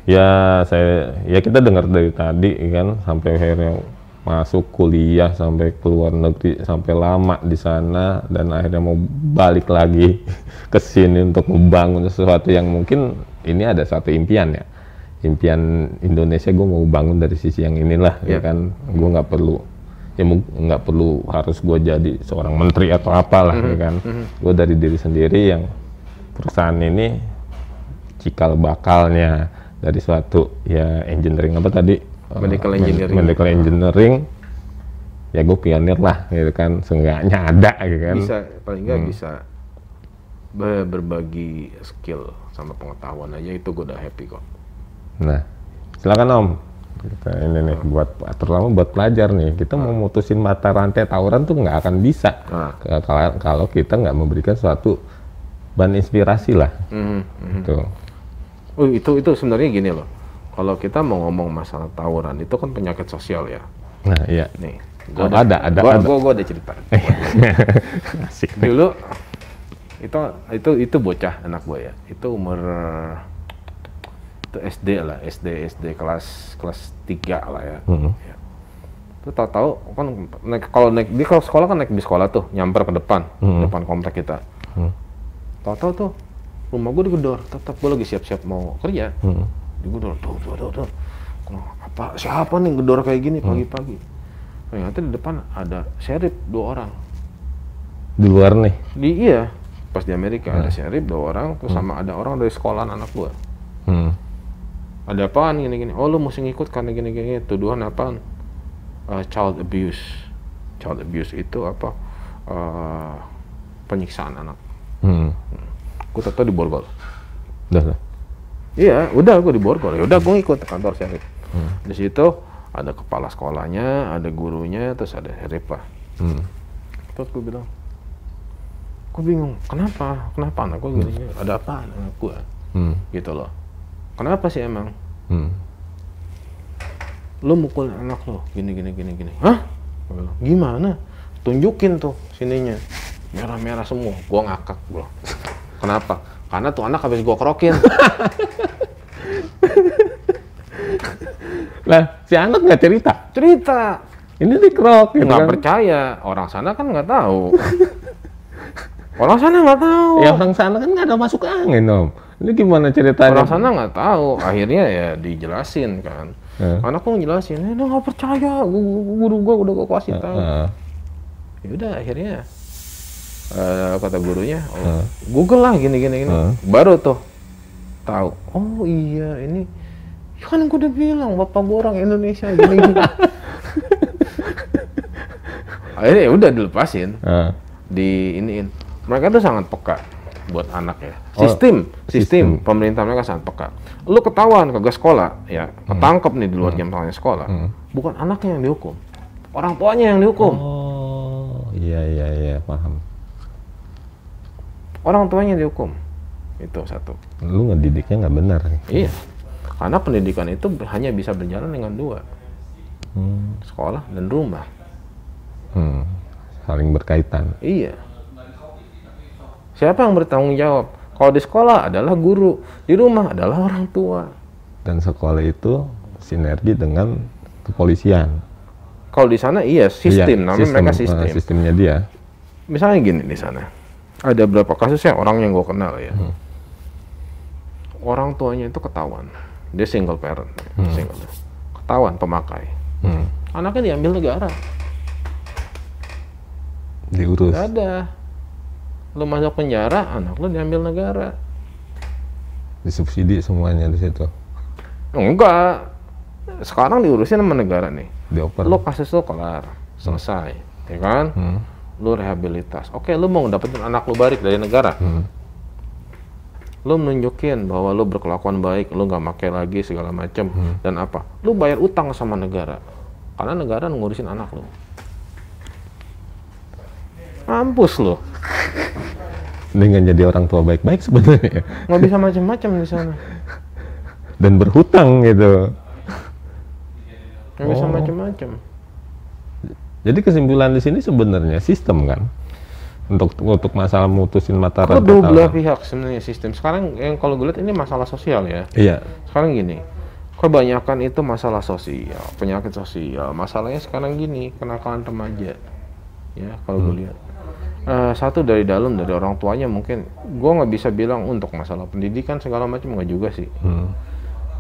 B: ya saya ya kita dengar dari tadi kan? Sampai akhirnya masuk kuliah sampai keluar negeri sampai lama di sana dan akhirnya mau balik lagi ke sini untuk membangun sesuatu yang mungkin ini ada satu impian ya. Impian Indonesia gue mau bangun dari sisi yang inilah ya
A: Ya.
B: kan. Gue nggak perlu ya nggak perlu harus gue jadi seorang menteri atau apalah ya kan. Gue dari diri sendiri yang perusahaan ini cikal bakalnya dari suatu ya engineering apa tadi
A: Medical
B: Eh, med-
A: engineering.
B: medical engineering ya gue pionir lah gitu kan seenggaknya ada gitu kan
A: Bisa paling nggak
B: Hmm.
A: bisa be- berbagi skill sama pengetahuan aja itu gue udah happy kok.
B: nah silakan om kita ini nih buat terutama buat pelajar nih kita mau mutusin mata rantai tawuran tuh nggak akan bisa
A: Ah.
B: Ke- kalau kalau kita nggak memberikan suatu bahan inspirasi lah
A: Mhm, mhm.
B: gitu
A: Oh itu itu sebenarnya gini loh. Kalau kita mau ngomong masalah tawuran itu kan penyakit sosial ya.
B: nah iya
A: Nih,
B: Oh, ada, ada,
A: gua,
B: ada.
A: Gua, gua ada cerita.
B: asik
A: Dulu itu itu itu bocah anak gue ya. Itu umur itu SD lah, SD SD kelas kelas 3 lah ya.
B: Mhm.
A: Ya. Itu tahu-tahu kan naik kalau naik di kalau sekolah kan naik bis sekolah tuh, nyamper ke depan,
B: Hmm.
A: depan komplek kita.
B: Hmm.
A: Tahu-tahu tuh rumah gue digedor, tetap gue lagi siap-siap mau kerja.
B: Mhm.
A: Digedor tuh tuh tuh tuh apa siapa nih gedor kayak gini pagi-pagi? Ternyata di depan ada sheriff dua orang.
B: Di luar nih?
A: Di iya. Pas di Amerika ada sheriff dua orang terus sama ada orang dari sekolahan anak gua.
B: Hmm.
A: ada apaan gini gini? Oh lu mesti ngikut karena gini gini. Tuduhan apaan? Eh, child abuse. Child abuse itu apa? Eh, penyiksaan anak.
B: Hmm.
A: gua tahu di Borgol.
B: Udah, udah.
A: Iya, udah gue di Borgol. Ya udah gue ikut ke kantor sheriff. Di situ ada kepala sekolahnya, ada gurunya, terus ada sheriff lah.
B: Hmm.
A: Terus gue bilang, gue bingung, kenapa? Kenapa anak gue gini? Ada apa anak gue?
B: Hmm.
A: Gitu loh. Kenapa sih emang?
B: Hmm.
A: Lu mukul anak lo, gini gini gini gini. Hah? Gimana? Tunjukin tuh sininya. Merah-merah semua. Gue ngakak bro. Kenapa? Karena tuh anak habis gue kerokin.
B: Lah, si anak nggak cerita.
A: Cerita.
B: Ini dikrok gitu
A: nggak
B: kan.
A: percaya orang sana kan nggak tahu orang sana nggak tahu
B: Ya orang sana kan nggak ada masuk angin om. Ini gimana ceritanya?
A: orang sana nggak tahu akhirnya ya dijelasin kan
B: Eh.
A: anak gua ngejelasin eh dia nggak percaya gua, gua- guru gua udah gua kasih tahu ya udah akhirnya eh, kata gurunya oh,
B: Eh.
A: Google lah gini gini gini
B: Eh.
A: baru tuh tahu oh iya ini kan gua udah bilang bapak gua orang Indonesia gini gini akhirnya ya udah dilepasin
B: Heeh.
A: di iniin. Mereka tuh sangat peka buat anak ya.
B: Oh,
A: Sistem, sistem,
B: sistem.
A: pemerintah mereka sangat peka. Lu ketahuan kagak sekolah, ya ketangkep nih di luar jam tangannya sekolah.
B: Hmm.
A: Bukan anaknya yang dihukum, orang tuanya yang dihukum.
B: Oh, iya iya iya paham.
A: Orang tuanya dihukum. Itu satu.
B: Lu ngedidiknya nggak benar.
A: Iya. Karena pendidikan itu hanya bisa berjalan dengan dua,
B: Hmm.
A: sekolah dan rumah.
B: Hmm. Saling berkaitan.
A: Iya. Siapa yang bertanggung jawab? Kalau di sekolah adalah guru, di rumah adalah orang tua.
B: Dan sekolah itu sinergi dengan kepolisian.
A: Kalau di sana iya sistem,
B: Iya,
A: namanya mereka
B: eh,
A: sistem.
B: sistemnya dia.
A: Misalnya gini di sana, ada beberapa kasus ya orang yang gue kenal ya,
B: Hmm.
A: orang tuanya itu ketahuan, dia single parent, single, ketahuan pemakai,
B: Hmm.
A: anaknya diambil negara,
B: Diurus.
A: Gak ada, lu masuk penjara, anak lu diambil negara,
B: Disubsidi semuanya di situ.
A: Enggak. Sekarang diurusin sama negara nih.
B: Dioper.
A: Lo kasus lo kelar, selesai, ya kan?
B: Hmm.
A: Lo rehabilitas. Oke, lo mau dapetin anak lo balik dari negara.
B: Hmm.
A: Lo nunjukin bahwa lo berkelakuan baik, lo nggak pakai lagi segala macem
B: Hmm.
A: dan apa? Lo bayar utang sama negara, karena negara ngurusin anak lo. Mampus lo,
B: Dengan jadi orang tua baik-baik sebenarnya
A: nggak bisa macam-macam di sana,
B: dan berhutang gitu.
A: nggak bisa
B: Oh.
A: macam-macam.
B: Jadi kesimpulan di sini sebenarnya sistem kan untuk untuk masalah mutusin mata
A: Kedua
B: rantai
A: belah
B: tawar.
A: pihak sebenarnya sistem. Sekarang yang kalau gue lihat ini masalah sosial ya.
B: Iya.
A: Sekarang gini, kebanyakan itu masalah sosial, penyakit sosial. Masalahnya sekarang gini, kenakalan remaja. Ya, kalau gue lihat. Eh, satu dari dalam dari orang tuanya mungkin gue nggak bisa bilang untuk masalah pendidikan segala macam nggak juga sih
B: Hmm.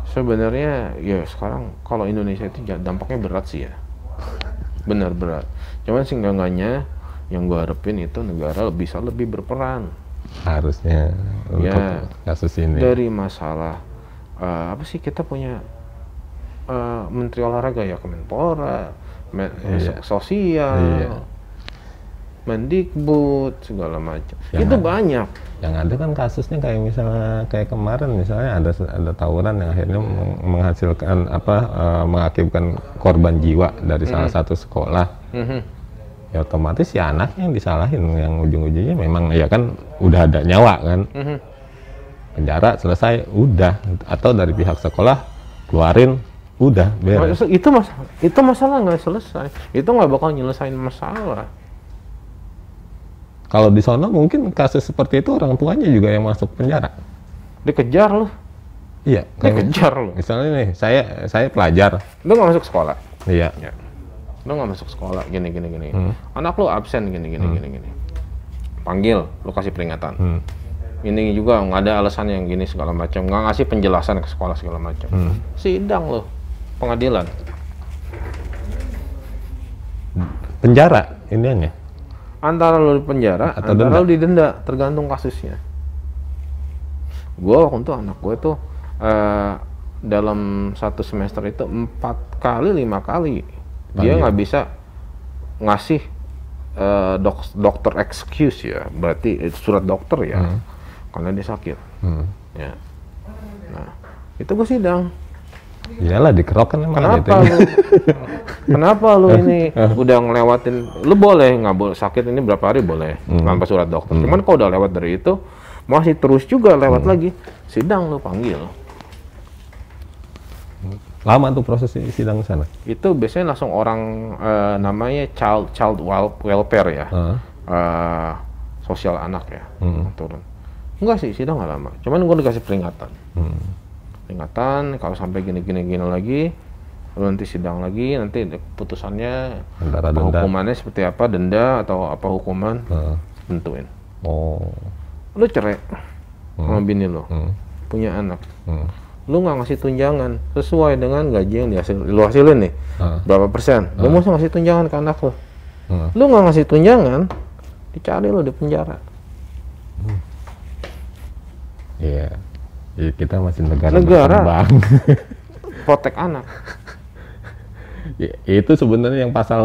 A: sebenarnya ya sekarang kalau Indonesia itu dampaknya berat sih ya benar berat cuman seenggaknya yang gue harapin itu negara bisa lebih berperan
B: Harusnya untuk
A: Ya.
B: kasus ini.
A: dari masalah eh, apa sih kita punya eh, menteri olahraga ya kemenpora me- eh,
B: Iya.
A: so- sosial
B: Iya.
A: Mendikbud segala macam
B: Yang
A: itu
B: ada-
A: banyak
B: Yang ada kan kasusnya kayak misalnya kayak kemarin misalnya ada ada tawuran yang akhirnya meng- menghasilkan apa eh, mengakibatkan korban jiwa dari salah satu sekolah.
A: Mhm.
B: Ya otomatis si anak yang disalahin yang ujung-ujungnya memang ya kan udah ada nyawa kan.
A: Mhm.
B: Penjara selesai udah atau dari pihak sekolah keluarin udah beres.
A: Mas- itu masalah itu masalah nggak selesai itu nggak bakal nyelesain masalah
B: Kalau di sana mungkin kasus seperti itu orang tuanya juga yang masuk penjara.
A: dikejar loh
B: Iya,
A: dikejar loh
B: misalnya nih saya saya pelajar.
A: lu nggak masuk sekolah
B: Iya.
A: ya lu nggak masuk sekolah gini gini gini
B: Hmm.
A: anak lu absen gini gini gini gini panggil lu kasih peringatan
B: Hmm.
A: ini juga nggak ada alasan yang gini segala macam nggak ngasih penjelasan ke sekolah segala macam
B: Hmm.
A: sidang loh pengadilan
B: Penjara iniannya.
A: Antara lu di penjara
B: Atau
A: antara
B: denda.
A: lu didenda tergantung kasusnya gua waktu itu anak gue tuh eh, dalam satu semester itu empat kali lima kali dia
B: Panggil.
A: nggak bisa ngasih eh, dok- dokter excuse ya berarti eh, surat dokter ya
B: Hmm.
A: karena dia sakit
B: Hmm.
A: ya nah itu gue sidang
B: Iyalah dikerok kan emang
A: Kenapa
B: gitu.
A: lu? Kenapa lu ini udah ngelewatin? Lu boleh nggak boleh sakit ini berapa hari boleh tanpa surat dokter. Cuman kalau udah lewat dari itu masih terus juga lewat lagi sidang lu panggil.
B: Lama tuh proses sidang sana.
A: Itu biasanya langsung orang eh, namanya child child wel- welfare ya,
B: Heeh.
A: Eh, sosial anak ya
B: Hmm.
A: turun. Enggak sih sidang nggak lama. Cuman gue dikasih peringatan.
B: Hmm.
A: Peringatan kalau sampai gini gini gini lagi lu nanti sidang lagi nanti putusannya
B: Antara
A: apa
B: denda.
A: hukumannya seperti apa denda atau apa hukuman
B: Heeh.
A: tentuin
B: Oh.
A: lu cerai sama bini lu
B: Hmm.
A: punya anak
B: Hmm.
A: lu nggak ngasih tunjangan sesuai dengan gaji yang dihasil lu hasilin nih
B: Heeh.
A: berapa persen lu mesti ngasih tunjangan ke anak lu
B: Heeh.
A: lu nggak ngasih tunjangan dicari lu di penjara
B: Iya. Iya, kita masih negara,
A: Negara.
B: berkembang.
A: protek anak
B: Ya, itu sebenarnya yang pasal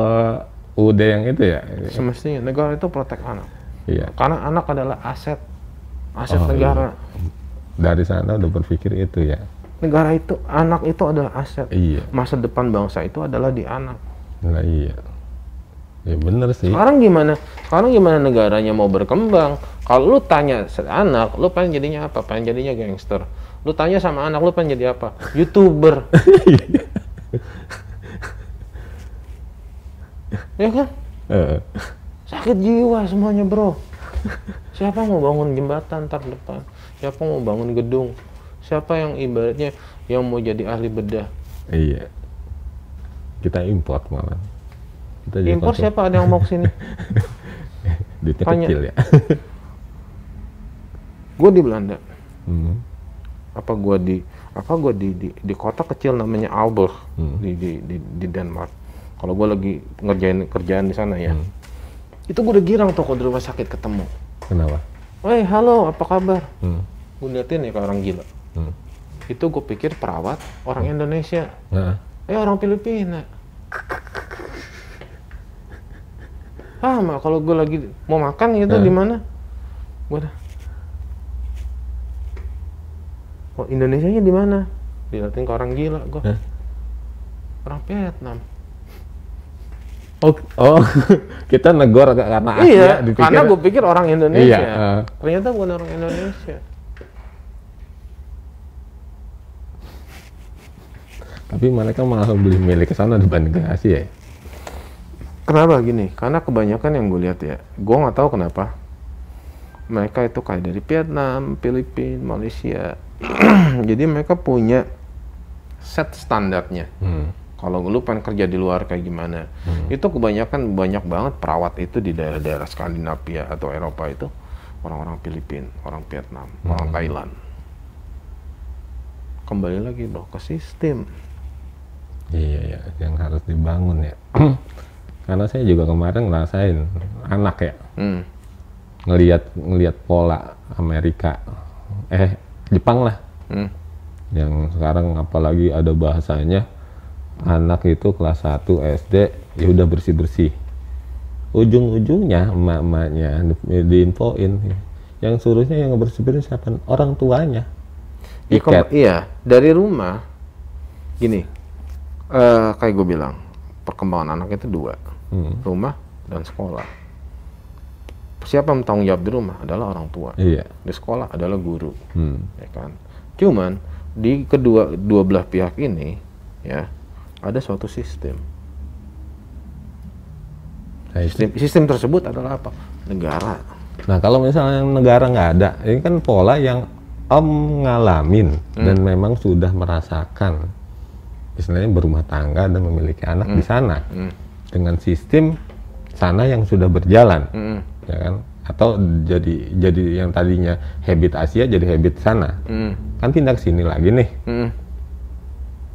B: UUD yang itu ya.
A: semestinya negara itu protek anak
B: Iya.
A: karena anak adalah aset aset
B: Oh,
A: negara
B: Dari sana udah berpikir itu ya.
A: negara itu anak itu adalah aset
B: Iya.
A: masa depan bangsa itu adalah di anak
B: Nah, iya. Ya bener sih.
A: Sekarang gimana? Sekarang gimana negaranya mau berkembang? Kalau lu tanya anak, lu pengen jadinya apa? Pengen jadinya gangster. Lu tanya sama anak, lu pengen jadi apa? Youtuber. ya kan?
B: Heeh.
A: Sakit jiwa semuanya bro. Siapa mau bangun jembatan ntar depan? Siapa mau bangun gedung? Siapa yang ibaratnya yang mau jadi ahli bedah?
B: Iya. Kita import malah. Kita jadi
A: Impor
B: konsum-
A: siapa ada yang mau ke sini?
B: Duitnya
A: Tanya.
B: kecil ya.
A: Gue di Belanda.
B: Hmm.
A: apa gua di apa gua di di, di kota kecil namanya Aalborg
B: Hmm.
A: di, di di di Denmark kalau gua lagi ngerjain kerjaan di sana ya
B: Hmm.
A: itu gua udah girang tuh kalau di rumah sakit ketemu
B: Kenapa?
A: Woi halo apa kabar
B: Hmm.
A: gue liatin ya kayak orang gila
B: Hmm.
A: itu gue pikir perawat orang Indonesia
B: Nah,
A: eh orang Filipina ah mah kalau gue lagi mau makan gitu
B: Hmm.
A: di mana gue dah oh Indonesia nya di mana dilihatin ke orang gila gue
B: Hah?
A: orang Vietnam
B: oh, oh kita negor karena Asia
A: iya
B: dipikir-
A: karena gue pikir orang Indonesia
B: Iya, eh.
A: ternyata bukan orang Indonesia
B: tapi mereka malah beli milik ke sana dibanding ke Asia ya.
A: Kenapa gini? Karena kebanyakan yang gue lihat ya, gue nggak tahu kenapa mereka itu kayak dari Vietnam, Filipina, Malaysia. Jadi mereka punya set standarnya.
B: Hmm.
A: Kalau lu pengen kerja di luar kayak gimana, itu kebanyakan banyak banget perawat itu di daerah-daerah Skandinavia atau Eropa itu orang-orang Filipina, orang Vietnam, orang Thailand. Kembali lagi bro ke sistem.
B: Iya, iya, yang harus dibangun ya. Karena saya juga kemarin ngerasain anak ya,
A: Hmm.
B: ngelihat ngelihat pola Amerika, eh Jepang lah,
A: Hmm.
B: yang sekarang apalagi ada bahasanya anak itu kelas 1 SD ya udah bersih bersih. Ujung-ujungnya emak-emaknya di- diinfoin yang suruhnya yang bersih bersih siapa? Orang tuanya.
A: Iya, kom- iya, dari rumah gini, eh kayak gue bilang, perkembangan anak itu dua,
B: Hmm.
A: rumah dan sekolah. Siapa yang tanggung jawab di rumah adalah orang tua,
B: Iya.
A: di sekolah adalah guru,
B: Hmm.
A: ya kan. Cuman di kedua dua belah pihak ini, ya ada suatu sistem.
B: Nah,
A: Sistem, sistem tersebut adalah apa? Negara.
B: Nah kalau misalnya negara nggak ada, ini kan pola yang Om ngalamin dan memang sudah merasakan, istilahnya berumah tangga dan memiliki anak di sana
A: Hmm.
B: Dengan sistem sana yang sudah berjalan,
A: Mm-mm.
B: ya kan? Atau jadi jadi yang tadinya habit Asia jadi habit sana,
A: Mm-mm.
B: kan pindah ke sini lagi nih.
A: Mm-mm.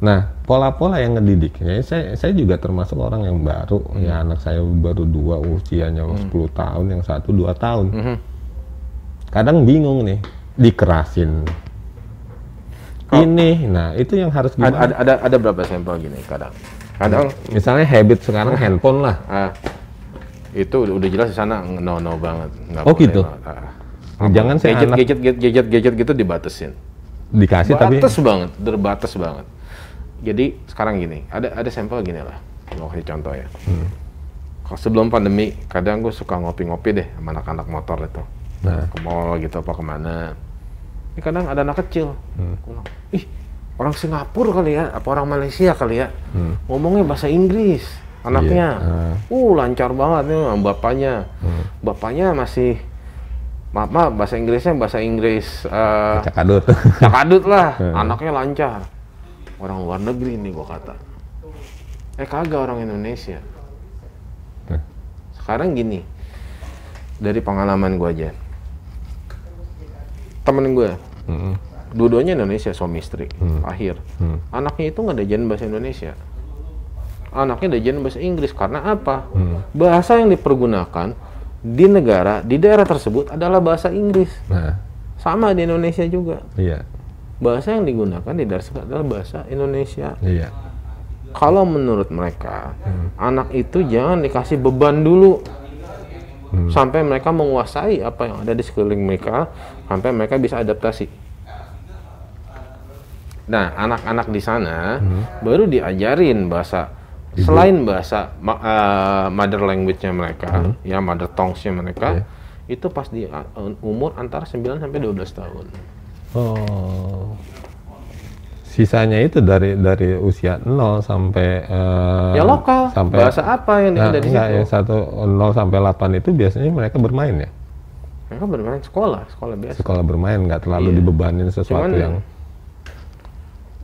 B: Nah pola-pola yang ngedidik, ya, saya saya juga termasuk orang yang baru, ya anak saya baru dua usianya 10 tahun, yang satu dua tahun.
A: Mhm.
B: kadang bingung nih dikerasin ini nah itu yang harus gimana
A: ada, ada, ada berapa sampel gini kadang. Kadang
B: misalnya habit sekarang handphone lah
A: Ah, itu udah, jelas di sana no no banget. Nggak
B: Oh,
A: boleh
B: gitu?
A: banget. Ah.
B: jangan saya
A: gadget,
B: anak
A: gadget, gadget, gadget, gadget gitu dibatasin.
B: dikasih tapi
A: Batas banget, terbatas banget. Jadi sekarang gini, ada ada sampel gini lah. Mau kasih contoh ya.
B: Hmm.
A: Kalau sebelum pandemi, kadang gue suka ngopi-ngopi deh sama anak-anak motor itu.
B: Nah.
A: Ke mall gitu apa ke mana. Ini kadang ada anak kecil.
B: Hmm.
A: Ih, orang Singapura kali ya, apa orang Malaysia kali ya.
B: Hmm.
A: Ngomongnya bahasa Inggris. Anaknya.
B: Iya, ah.
A: Uh, lancar banget nih sama bapaknya.
B: Hmm.
A: Bapaknya masih maaf, maaf bahasa Inggrisnya bahasa Inggris eh,
B: cakadut
A: Cakadut lah,
B: Hmm.
A: anaknya lancar. Orang luar negeri nih gua kata. Eh kagak orang Indonesia.
B: Hmm.
A: Sekarang gini, dari pengalaman gua aja. Temen gue,
B: Hmm.
A: Dua-duanya Indonesia suami istri,
B: Hmm.
A: akhir.
B: Hmm.
A: Anaknya itu nggak diajarin bahasa Indonesia. Anaknya diajarin bahasa Inggris karena apa?
B: Hmm.
A: Bahasa yang dipergunakan di negara, di daerah tersebut adalah bahasa Inggris.
B: nah
A: Sama di Indonesia juga.
B: iya
A: bahasa yang digunakan di daerah tersebut adalah bahasa Indonesia.
B: iya
A: Kalau menurut mereka, anak itu jangan dikasih beban dulu sampai mereka menguasai apa yang ada di sekeliling mereka, sampai mereka bisa adaptasi. Nah, anak-anak di sana baru diajarin bahasa selain bahasa ma- eh, mother language-nya mereka, ya mother tongues-nya mereka, itu pas di uh, umur antara 9 sampai 12 tahun.
B: oh sisanya itu dari dari usia 0 sampai eh,
A: Ya lokal,
B: sampai
A: bahasa apa yang
B: nah,
A: ada di
B: enggak,
A: situ?
B: yang satu 0 sampai 8 itu biasanya mereka bermain ya
A: Mereka bermain sekolah, sekolah biasa.
B: sekolah bermain nggak terlalu
A: Iya.
B: dibebanin sesuatu
A: Cuman-
B: yang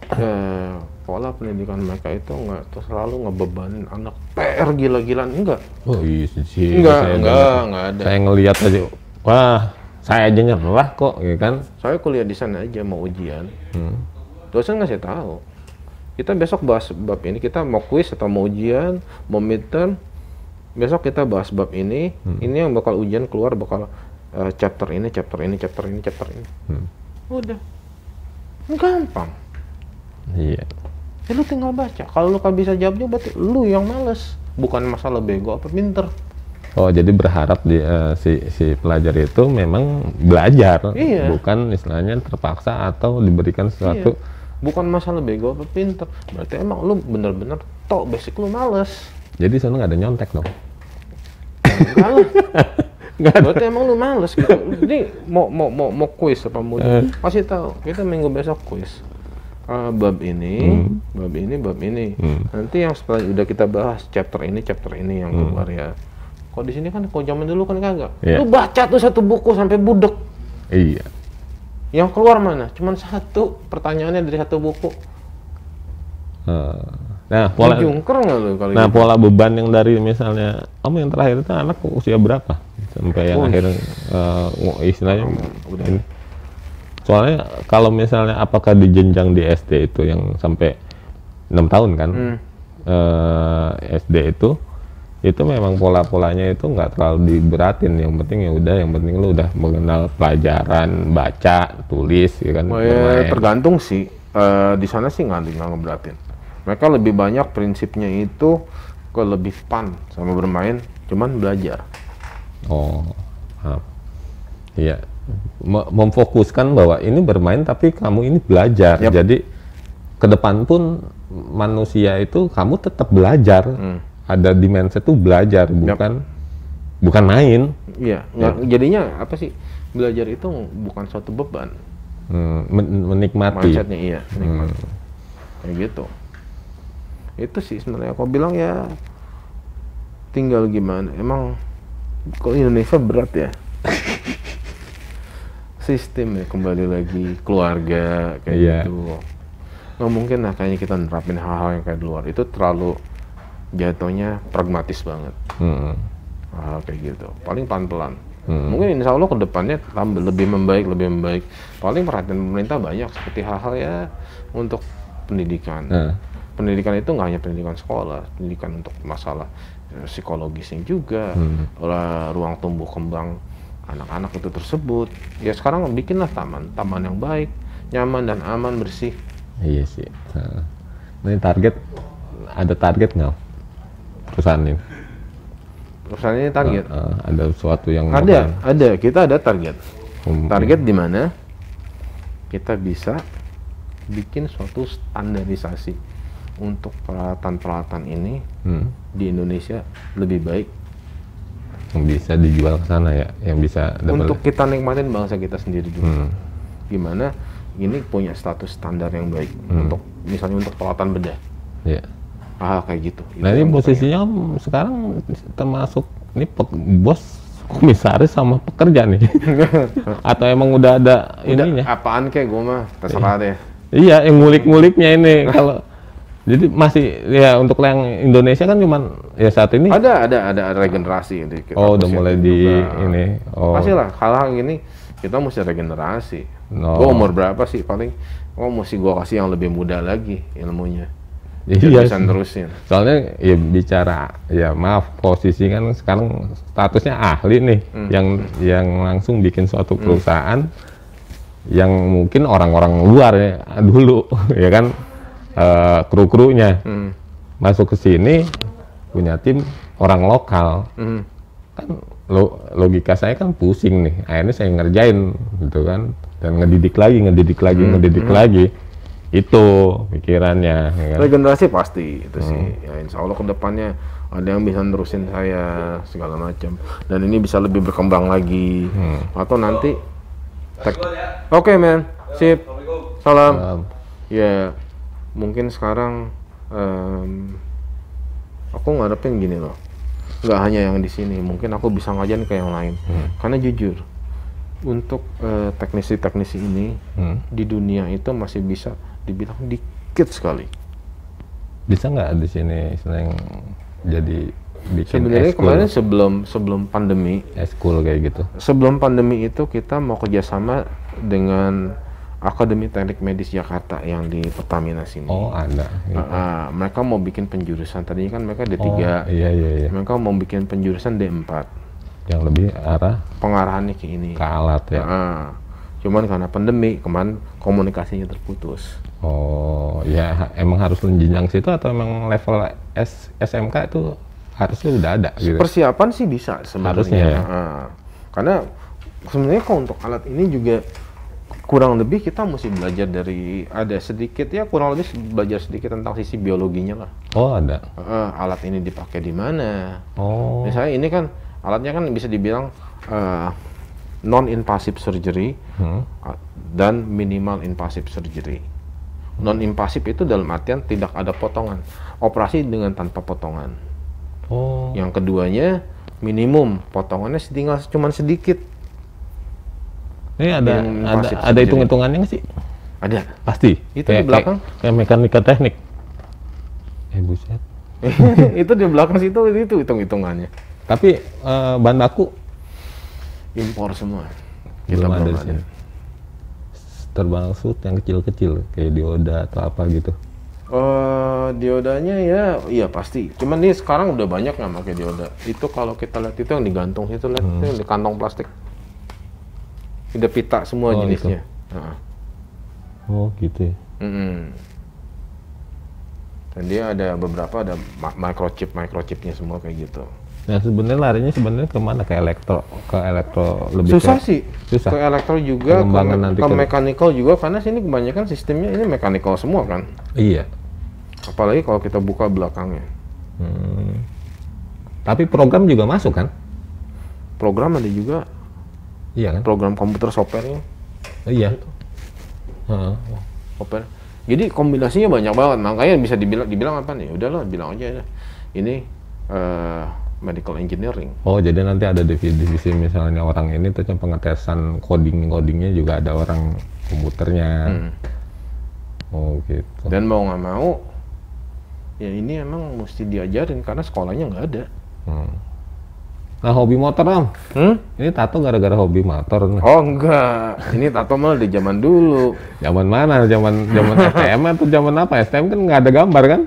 A: Eh, pola pendidikan mereka itu nggak selalu ngebebanin anak PR gila-gilaan enggak.
B: Oh iya sih.
A: Enggak,
B: saya
A: enggak, enggak ada.
B: Saya ngelihat aja, wah saya aja nyerah kok, ya kan?
A: Saya kuliah di sana aja mau ujian,
B: Hmm.
A: dosen ngasih tahu. Kita besok bahas bab ini, kita mau kuis atau mau ujian, mau midterm, besok kita bahas bab ini.
B: Hmm.
A: Ini yang bakal ujian keluar bakal eh, chapter ini, chapter ini, chapter ini, chapter ini.
B: Hmm.
A: Udah. Gampang.
B: Iya.
A: Ya lu tinggal baca. Kalau lu kan bisa jawabnya berarti lu yang males. Bukan masalah bego apa pinter.
B: Oh, jadi berharap di, eh, si si pelajar itu memang belajar,
A: Iya.
B: bukan istilahnya terpaksa atau diberikan sesuatu.
A: Iya. Bukan masalah bego apa pinter. Berarti emang lu bener-bener tok basic lu males.
B: Jadi sana nggak ada nyontek dong.
A: Enggak lah. Berarti emang lu males gitu. Ini mau mau mau mau kuis apa mau
B: Eh.
A: kasih tahu. Kita minggu besok kuis. Eh, bab ini, bab ini, bab ini.
B: Hmm.
A: Nanti yang setelah udah kita bahas chapter ini, chapter ini yang keluar ya. Kok di sini kan kok zaman dulu kan kagak.
B: Iya.
A: Lu baca tuh satu buku sampai budek.
B: Iya.
A: Yang keluar mana? Cuman satu pertanyaannya dari satu buku.
B: Eh, Nah, pola
A: Jungker nggak lu kali
B: nah
A: gitu?
B: pola beban yang dari misalnya kamu yang terakhir itu anak usia berapa sampai yang
A: Oh.
B: akhir eh, ngo- istilahnya
A: udah.
B: ini. Soalnya kalau misalnya apakah di jenjang di SD itu yang sampai enam tahun kan?
A: Hmm.
B: eh, SD itu itu memang pola-polanya itu nggak terlalu diberatin yang penting ya udah yang penting lu udah mengenal pelajaran baca tulis ya kan
A: Oh, ya, tergantung sih. Eh, di sana sih nggak nggak ngeberatin. Mereka lebih banyak prinsipnya itu ke lebih fun sama bermain, cuman belajar.
B: oh iya memfokuskan bahwa ini bermain tapi kamu ini belajar
A: Yap.
B: jadi ke depan pun manusia itu kamu tetap belajar
A: Hmm.
B: ada di mindset tuh belajar bukan bukan main
A: Iya, nggak- jadinya apa sih? Belajar itu bukan suatu beban.
B: Hmm, men- menikmati
A: Mindsetnya iya, nikmat. Kayak gitu. Itu sih sebenarnya. Aku bilang ya tinggal gimana. Emang kalau Indonesia berat ya. Sistem ya kembali lagi keluarga kayak
B: Iya.
A: gitu. Nggak mungkin lah kayaknya kita nerapin hal-hal yang kayak di luar. Itu terlalu jatuhnya pragmatis banget.
B: Hmm.
A: hal kayak gitu paling pelan-pelan
B: Hmm.
A: mungkin insya Allah ke depannya tambah lebih membaik lebih membaik paling perhatian pemerintah banyak seperti hal-hal ya untuk pendidikan
B: Nah.
A: pendidikan itu nggak hanya pendidikan sekolah pendidikan untuk masalah psikologisnya juga
B: Hmm.
A: ruang tumbuh kembang anak-anak itu tersebut ya sekarang bikinlah taman taman yang baik nyaman dan aman bersih.
B: Iya sih. Nah, ini target ada target nggak perusahaan ini?
A: perusahaan ini target?
B: Eh, ada sesuatu yang
A: ada ada. Kita ada target.
B: Hmm.
A: target di mana? Kita bisa bikin suatu standarisasi untuk peralatan-peralatan ini
B: Hmm,
A: di Indonesia lebih baik
B: yang bisa dijual ke sana ya, yang bisa dapat.
A: untuk kita nikmatin bangsa kita sendiri dulu.
B: Hmm,
A: Gimana ini punya status standar yang baik
B: Hmm.
A: untuk misalnya untuk peralatan bedah.
B: ya.
A: Ah kayak gitu.
B: Nah ini posisinya Om sekarang termasuk ini bos komisaris sama pekerja nih, atau emang udah ada
A: Udah,
B: ininya?
A: apaan kayak gue mah terserah deh.
B: Iya, yang ngulik-nguliknya ini kalau jadi masih ya untuk yang Indonesia kan cuman ya saat ini
A: Ada ada ada regenerasi di kita
B: oh udah mulai di
A: juga.
B: ini oh
A: Pastilah hal-hal gini kita mesti regenerasi.
B: No.
A: Gue umur berapa sih paling? Oh mesti gue kasih yang lebih muda lagi ilmunya.
B: Iya
A: bisa
B: sih.
A: nerusin.
B: soalnya ya bicara ya maaf posisi kan sekarang statusnya ahli nih
A: Hmm.
B: yang yang langsung bikin suatu perusahaan yang mungkin orang-orang luar ya dulu ya kan eh, kru-krunya
A: Hmm.
B: masuk ke sini punya tim orang lokal
A: Hmm.
B: kan lo- logika saya kan pusing nih akhirnya saya ngerjain gitu kan dan ngedidik lagi ngedidik lagi
A: Hmm.
B: ngedidik lagi itu pikirannya ya kan?
A: Regenerasi pasti itu sih.
B: Hmm.
A: Ya insya Allah ke depannya ada yang bisa nerusin saya segala macam. Dan ini bisa lebih berkembang lagi.
B: Hmm.
A: Atau nanti. Oke men, sip. Salam.
B: Um,
A: Ya mungkin sekarang em, aku ngarepin gini loh. Nggak hanya yang di sini, mungkin aku bisa ngajarin ke yang lain.
B: Hmm.
A: Karena jujur, untuk eh, teknisi-teknisi ini
B: hmm.
A: di dunia itu masih bisa dibilang dikit sekali.
B: bisa nggak di sini yang jadi bikin
A: Sebenarnya kemarin sebelum sebelum pandemi,
B: eskul kayak gitu
A: sebelum pandemi itu kita mau kerjasama dengan Akademi Teknik Medis Jakarta yang di Pertamina sini.
B: oh ada gitu.
A: Ah, ah, mereka mau bikin penjurusan. Tadinya kan mereka D3.
B: oh, iya iya iya
A: Mereka mau bikin penjurusan D4.
B: yang lebih arah
A: Pengarahannya ke ini.
B: ke alat ya
A: Ah, Cuman karena pandemi kemarin komunikasinya terputus.
B: Oh, ya emang harus jenjang situ atau emang level S, SMK itu harusnya udah ada gitu.
A: Persiapan sih bisa sebenarnya.
B: Harusnya ya.
A: Ah. karena sebenarnya kalau untuk alat ini juga kurang lebih kita mesti belajar dari ada sedikit ya kurang lebih belajar sedikit tentang sisi biologinya lah.
B: Oh, ada.
A: Ah, alat ini dipakai di mana?
B: Oh.
A: Misalnya ini kan alatnya kan bisa dibilang non invasive surgery
B: Hmm.
A: uh, dan minimal invasive surgery. Non invasif itu dalam artian tidak ada potongan, operasi dengan tanpa potongan.
B: Oh.
A: Yang keduanya minimum potongannya tinggal cuma sedikit.
B: Ini ada
A: Yang
B: ada ada
A: surgery.
B: hitung-hitungannya nggak sih?
A: Ada.
B: Pasti.
A: Itu di belakang.
B: Kayak, kayak mekanika teknik. Eh buset.
A: itu di belakang situ itu hitung-hitungannya.
B: Tapi eh, bahan baku
A: Impor semua. Kita
B: belum ada di
A: ada.
B: sini. Termasuk yang kecil-kecil kayak dioda atau apa gitu.
A: Eh, diodanya ya, iya pasti. Cuman ini sekarang udah banyak nggak pakai dioda. Itu kalau kita lihat itu yang digantung itu lihat itu yang di kantong plastik. Udah pita semua
B: Oh,
A: jenisnya. Heeh.
B: Oh gitu. ya.
A: Mm-mm. Dan dia ada beberapa ada microchip microchipnya semua kayak gitu.
B: Nah sebenarnya larinya sebenarnya ke mana? Ke elektro, ke elektro lebih
A: Susah
B: ke,
A: sih.
B: Susah.
A: Ke elektro juga, ke,
B: nanti
A: ke
B: ke-
A: mechanical juga karena sini kebanyakan sistemnya ini mechanical semua kan.
B: Iya.
A: Apalagi kalau kita buka belakangnya.
B: Hmm. Tapi program juga masuk kan?
A: Program ada juga
B: Iya kan?
A: program komputer softwarenya.
B: Oh, iya. Heeh.
A: Oper. Jadi kombinasinya banyak banget, makanya bisa dibilang dibilang apa nih? Udahlah, bilang aja. Ini eh, medical engineering.
B: Oh jadi nanti ada divisi, divisi misalnya orang ini yang pengetesan coding codingnya juga ada orang komputernya.
A: Hmm.
B: Oh gitu.
A: Dan mau nggak mau, ya ini emang mesti diajarin karena sekolahnya nggak ada.
B: Hmm. Nah hobi motor om,
A: Hmm?
B: ini tato gara-gara hobi motor. nih.
A: Oh enggak, ini tato malah di zaman dulu.
B: Zaman mana? Zaman zaman STM atau zaman apa? STM kan nggak ada gambar kan?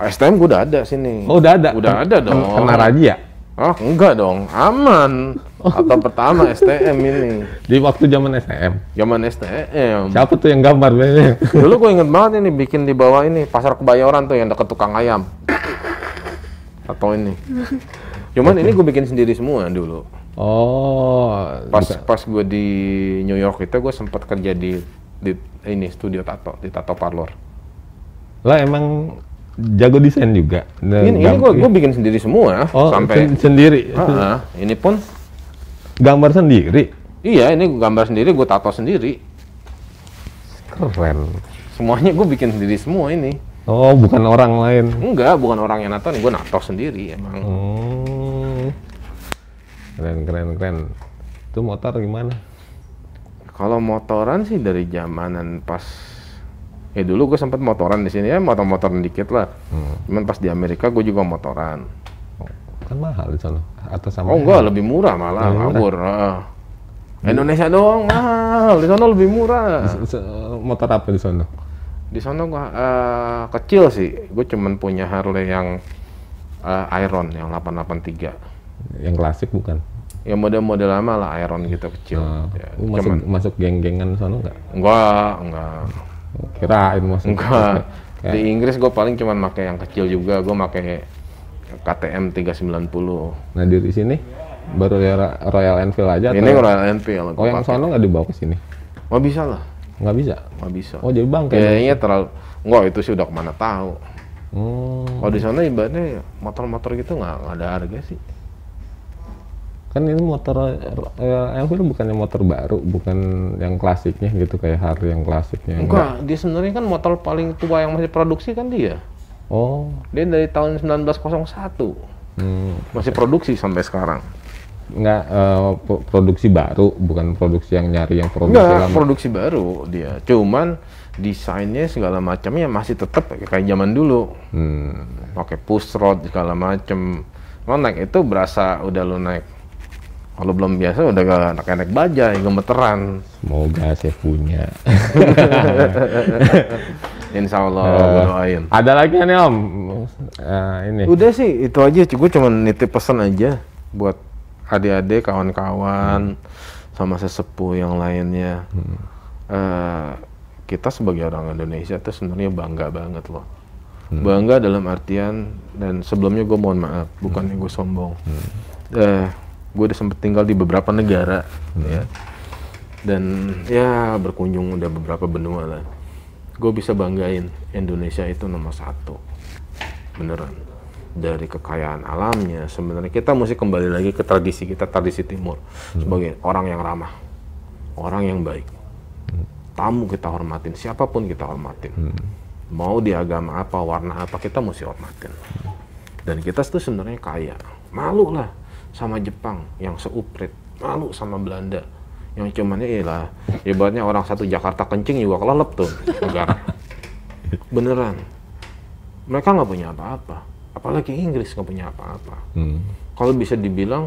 A: STM gue udah ada sini.
B: Oh udah ada.
A: Udah ada dong.
B: Kena razia.
A: Oh enggak dong, aman. Atau pertama STM ini,
B: Di waktu zaman STM.
A: zaman STM.
B: Siapa tuh yang gambar biasanya?
A: Dulu gue inget banget ini bikin di bawah ini pasar kebayoran tuh yang deket tukang ayam. Atau ini. Cuman ini gue bikin sendiri semua dulu.
B: Oh,
A: Pas pas gue di New York itu gue sempat kerja di di ini studio tato di tato parlor.
B: lah emang jago desain juga. Nah,
A: Ini, ini gue gue bikin sendiri semua
B: oh,
A: sampai
B: sen- sendiri.
A: Ah, ah. ini pun
B: Gambar sendiri.
A: iya ini gue gambar sendiri gue tato sendiri.
B: Keren.
A: Semuanya gue bikin sendiri semua ini.
B: Oh, bukan orang lain.
A: Enggak, bukan orang yang nato nih, gue nato sendiri emang.
B: Hmm. Keren, keren, keren. Itu motor gimana?
A: Kalau motoran sih dari zamanan pas ya dulu gue sempat motoran di sini ya motor-motoran dikit lah.
B: Hmm.
A: Cuman pas di Amerika gue juga motoran.
B: Oh, kan mahal di sana. Atau sama?
A: Oh enggak, lebih murah malah,
B: Lebih murah.
A: heeh. Indonesia doang mahal, di sana lebih murah.
B: Motor apa di sana?
A: Di sana gua eh, kecil sih, gue cuman punya Harley yang eh, Iron yang 883.
B: Yang klasik bukan?
A: Ya model-model lama lah Iron gitu kecil.
B: Nah,
A: Ya,
B: masuk
A: cuman
B: masuk geng-gengan sana nggak?
A: enggak, enggak.
B: Kirain masuk.
A: Enggak.
B: Kayak-
A: Di Inggris gue paling cuman pakai yang kecil juga. Gue pakai KTM 390.
B: Nah di sini baru ya Royal Enfield aja.
A: Ini
B: atau-
A: Royal Enfield.
B: Oh yang sono nggak dibawa ke sini?
A: Nggak bisa lah.
B: Nggak bisa.
A: Nggak bisa.
B: Oh jadi bangke.
A: Kayaknya terlalu. Enggak, itu sih udah ke mana tahu.
B: Hmm.
A: Kalau di sana ibaratnya motor-motor gitu nggak nggak ada harga sih.
B: Kan ini motor Royal Enfield bukannya motor baru, bukan yang klasiknya gitu kayak Harley yang klasiknya.
A: Enggak, dia sebenarnya kan motor paling tua yang masih produksi kan dia.
B: Oh.
A: Dia dari tahun 1901
B: Hmm.
A: masih produksi sampai sekarang.
B: Nggak eh, pro- produksi baru, bukan produksi yang nyari yang produksi
A: Enggak,
B: lama.
A: produksi baru dia. Cuman desainnya segala macamnya masih tetap kayak zaman dulu.
B: Hmm.
A: pakai push rod segala macem lo naik itu berasa udah lo naik kalau belum biasa udah gak anak naik bajai gemeteran
B: Semoga saya punya.
A: insya Allah
B: Eh,
A: gua doain
B: Ada lagi nih Om. Eh, ini.
A: udah sih itu aja gue cuma nitip pesan aja buat adik-adik kawan-kawan sama sesepuh yang lainnya.
B: Hmm.
A: Eh, kita sebagai orang Indonesia tuh sebenarnya bangga banget loh.
B: Hmm.
A: Bangga dalam artian dan sebelumnya gue mohon maaf, bukannya gue sombong.
B: Hmm.
A: Eh, gue udah sempet tinggal di beberapa negara,
B: Hmm.
A: ya. Dan ya berkunjung udah beberapa benua lah. Gue bisa banggain Indonesia itu nomor satu, beneran. Dari kekayaan alamnya, sebenarnya kita mesti kembali lagi ke tradisi kita, tradisi Timur, sebagai orang yang ramah, orang yang baik. Tamu kita hormatin, siapa pun kita hormatin. Mau di agama apa, warna apa, kita mesti hormatin. Dan kita itu sebenarnya kaya. Malu lah sama Jepang yang seuprit. Malu sama Belanda yang cuman ya lah ibaratnya orang satu Jakarta kencing juga kelelep tuh negara. Beneran. Mereka nggak punya apa-apa. Apalagi Inggris nggak punya apa-apa.
B: Hmm.
A: Kalau bisa dibilang,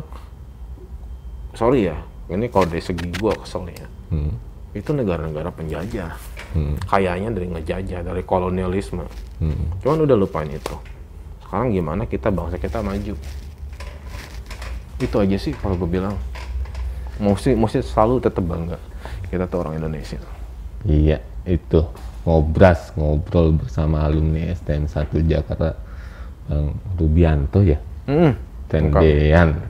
A: sorry ya, ini kalau dari segi gua kesel ya.
B: Hmm.
A: Itu negara-negara penjajah.
B: Hmm.
A: Kayaknya dari ngejajah, dari kolonialisme.
B: Hmm.
A: Cuman udah lupain itu. Sekarang gimana kita bangsa kita maju. Itu aja sih kalau gue bilang. Mesti, mesti selalu tetap bangga. Kita tuh orang Indonesia.
B: Iya, itu ngobras ngobrol bersama alumni STM 1 Jakarta Bang Rubianto ya.
A: Hmm.
B: Tendean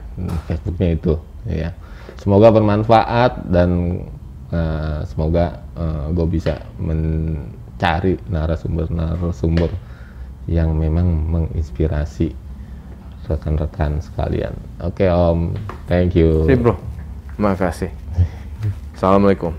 B: Facebooknya itu ya. Semoga bermanfaat dan eh, semoga gue bisa mencari narasumber-narasumber yang memang menginspirasi rekan-rekan sekalian. Oke Om, thank you.
A: Sip bro. Makasih. Assalamualaikum.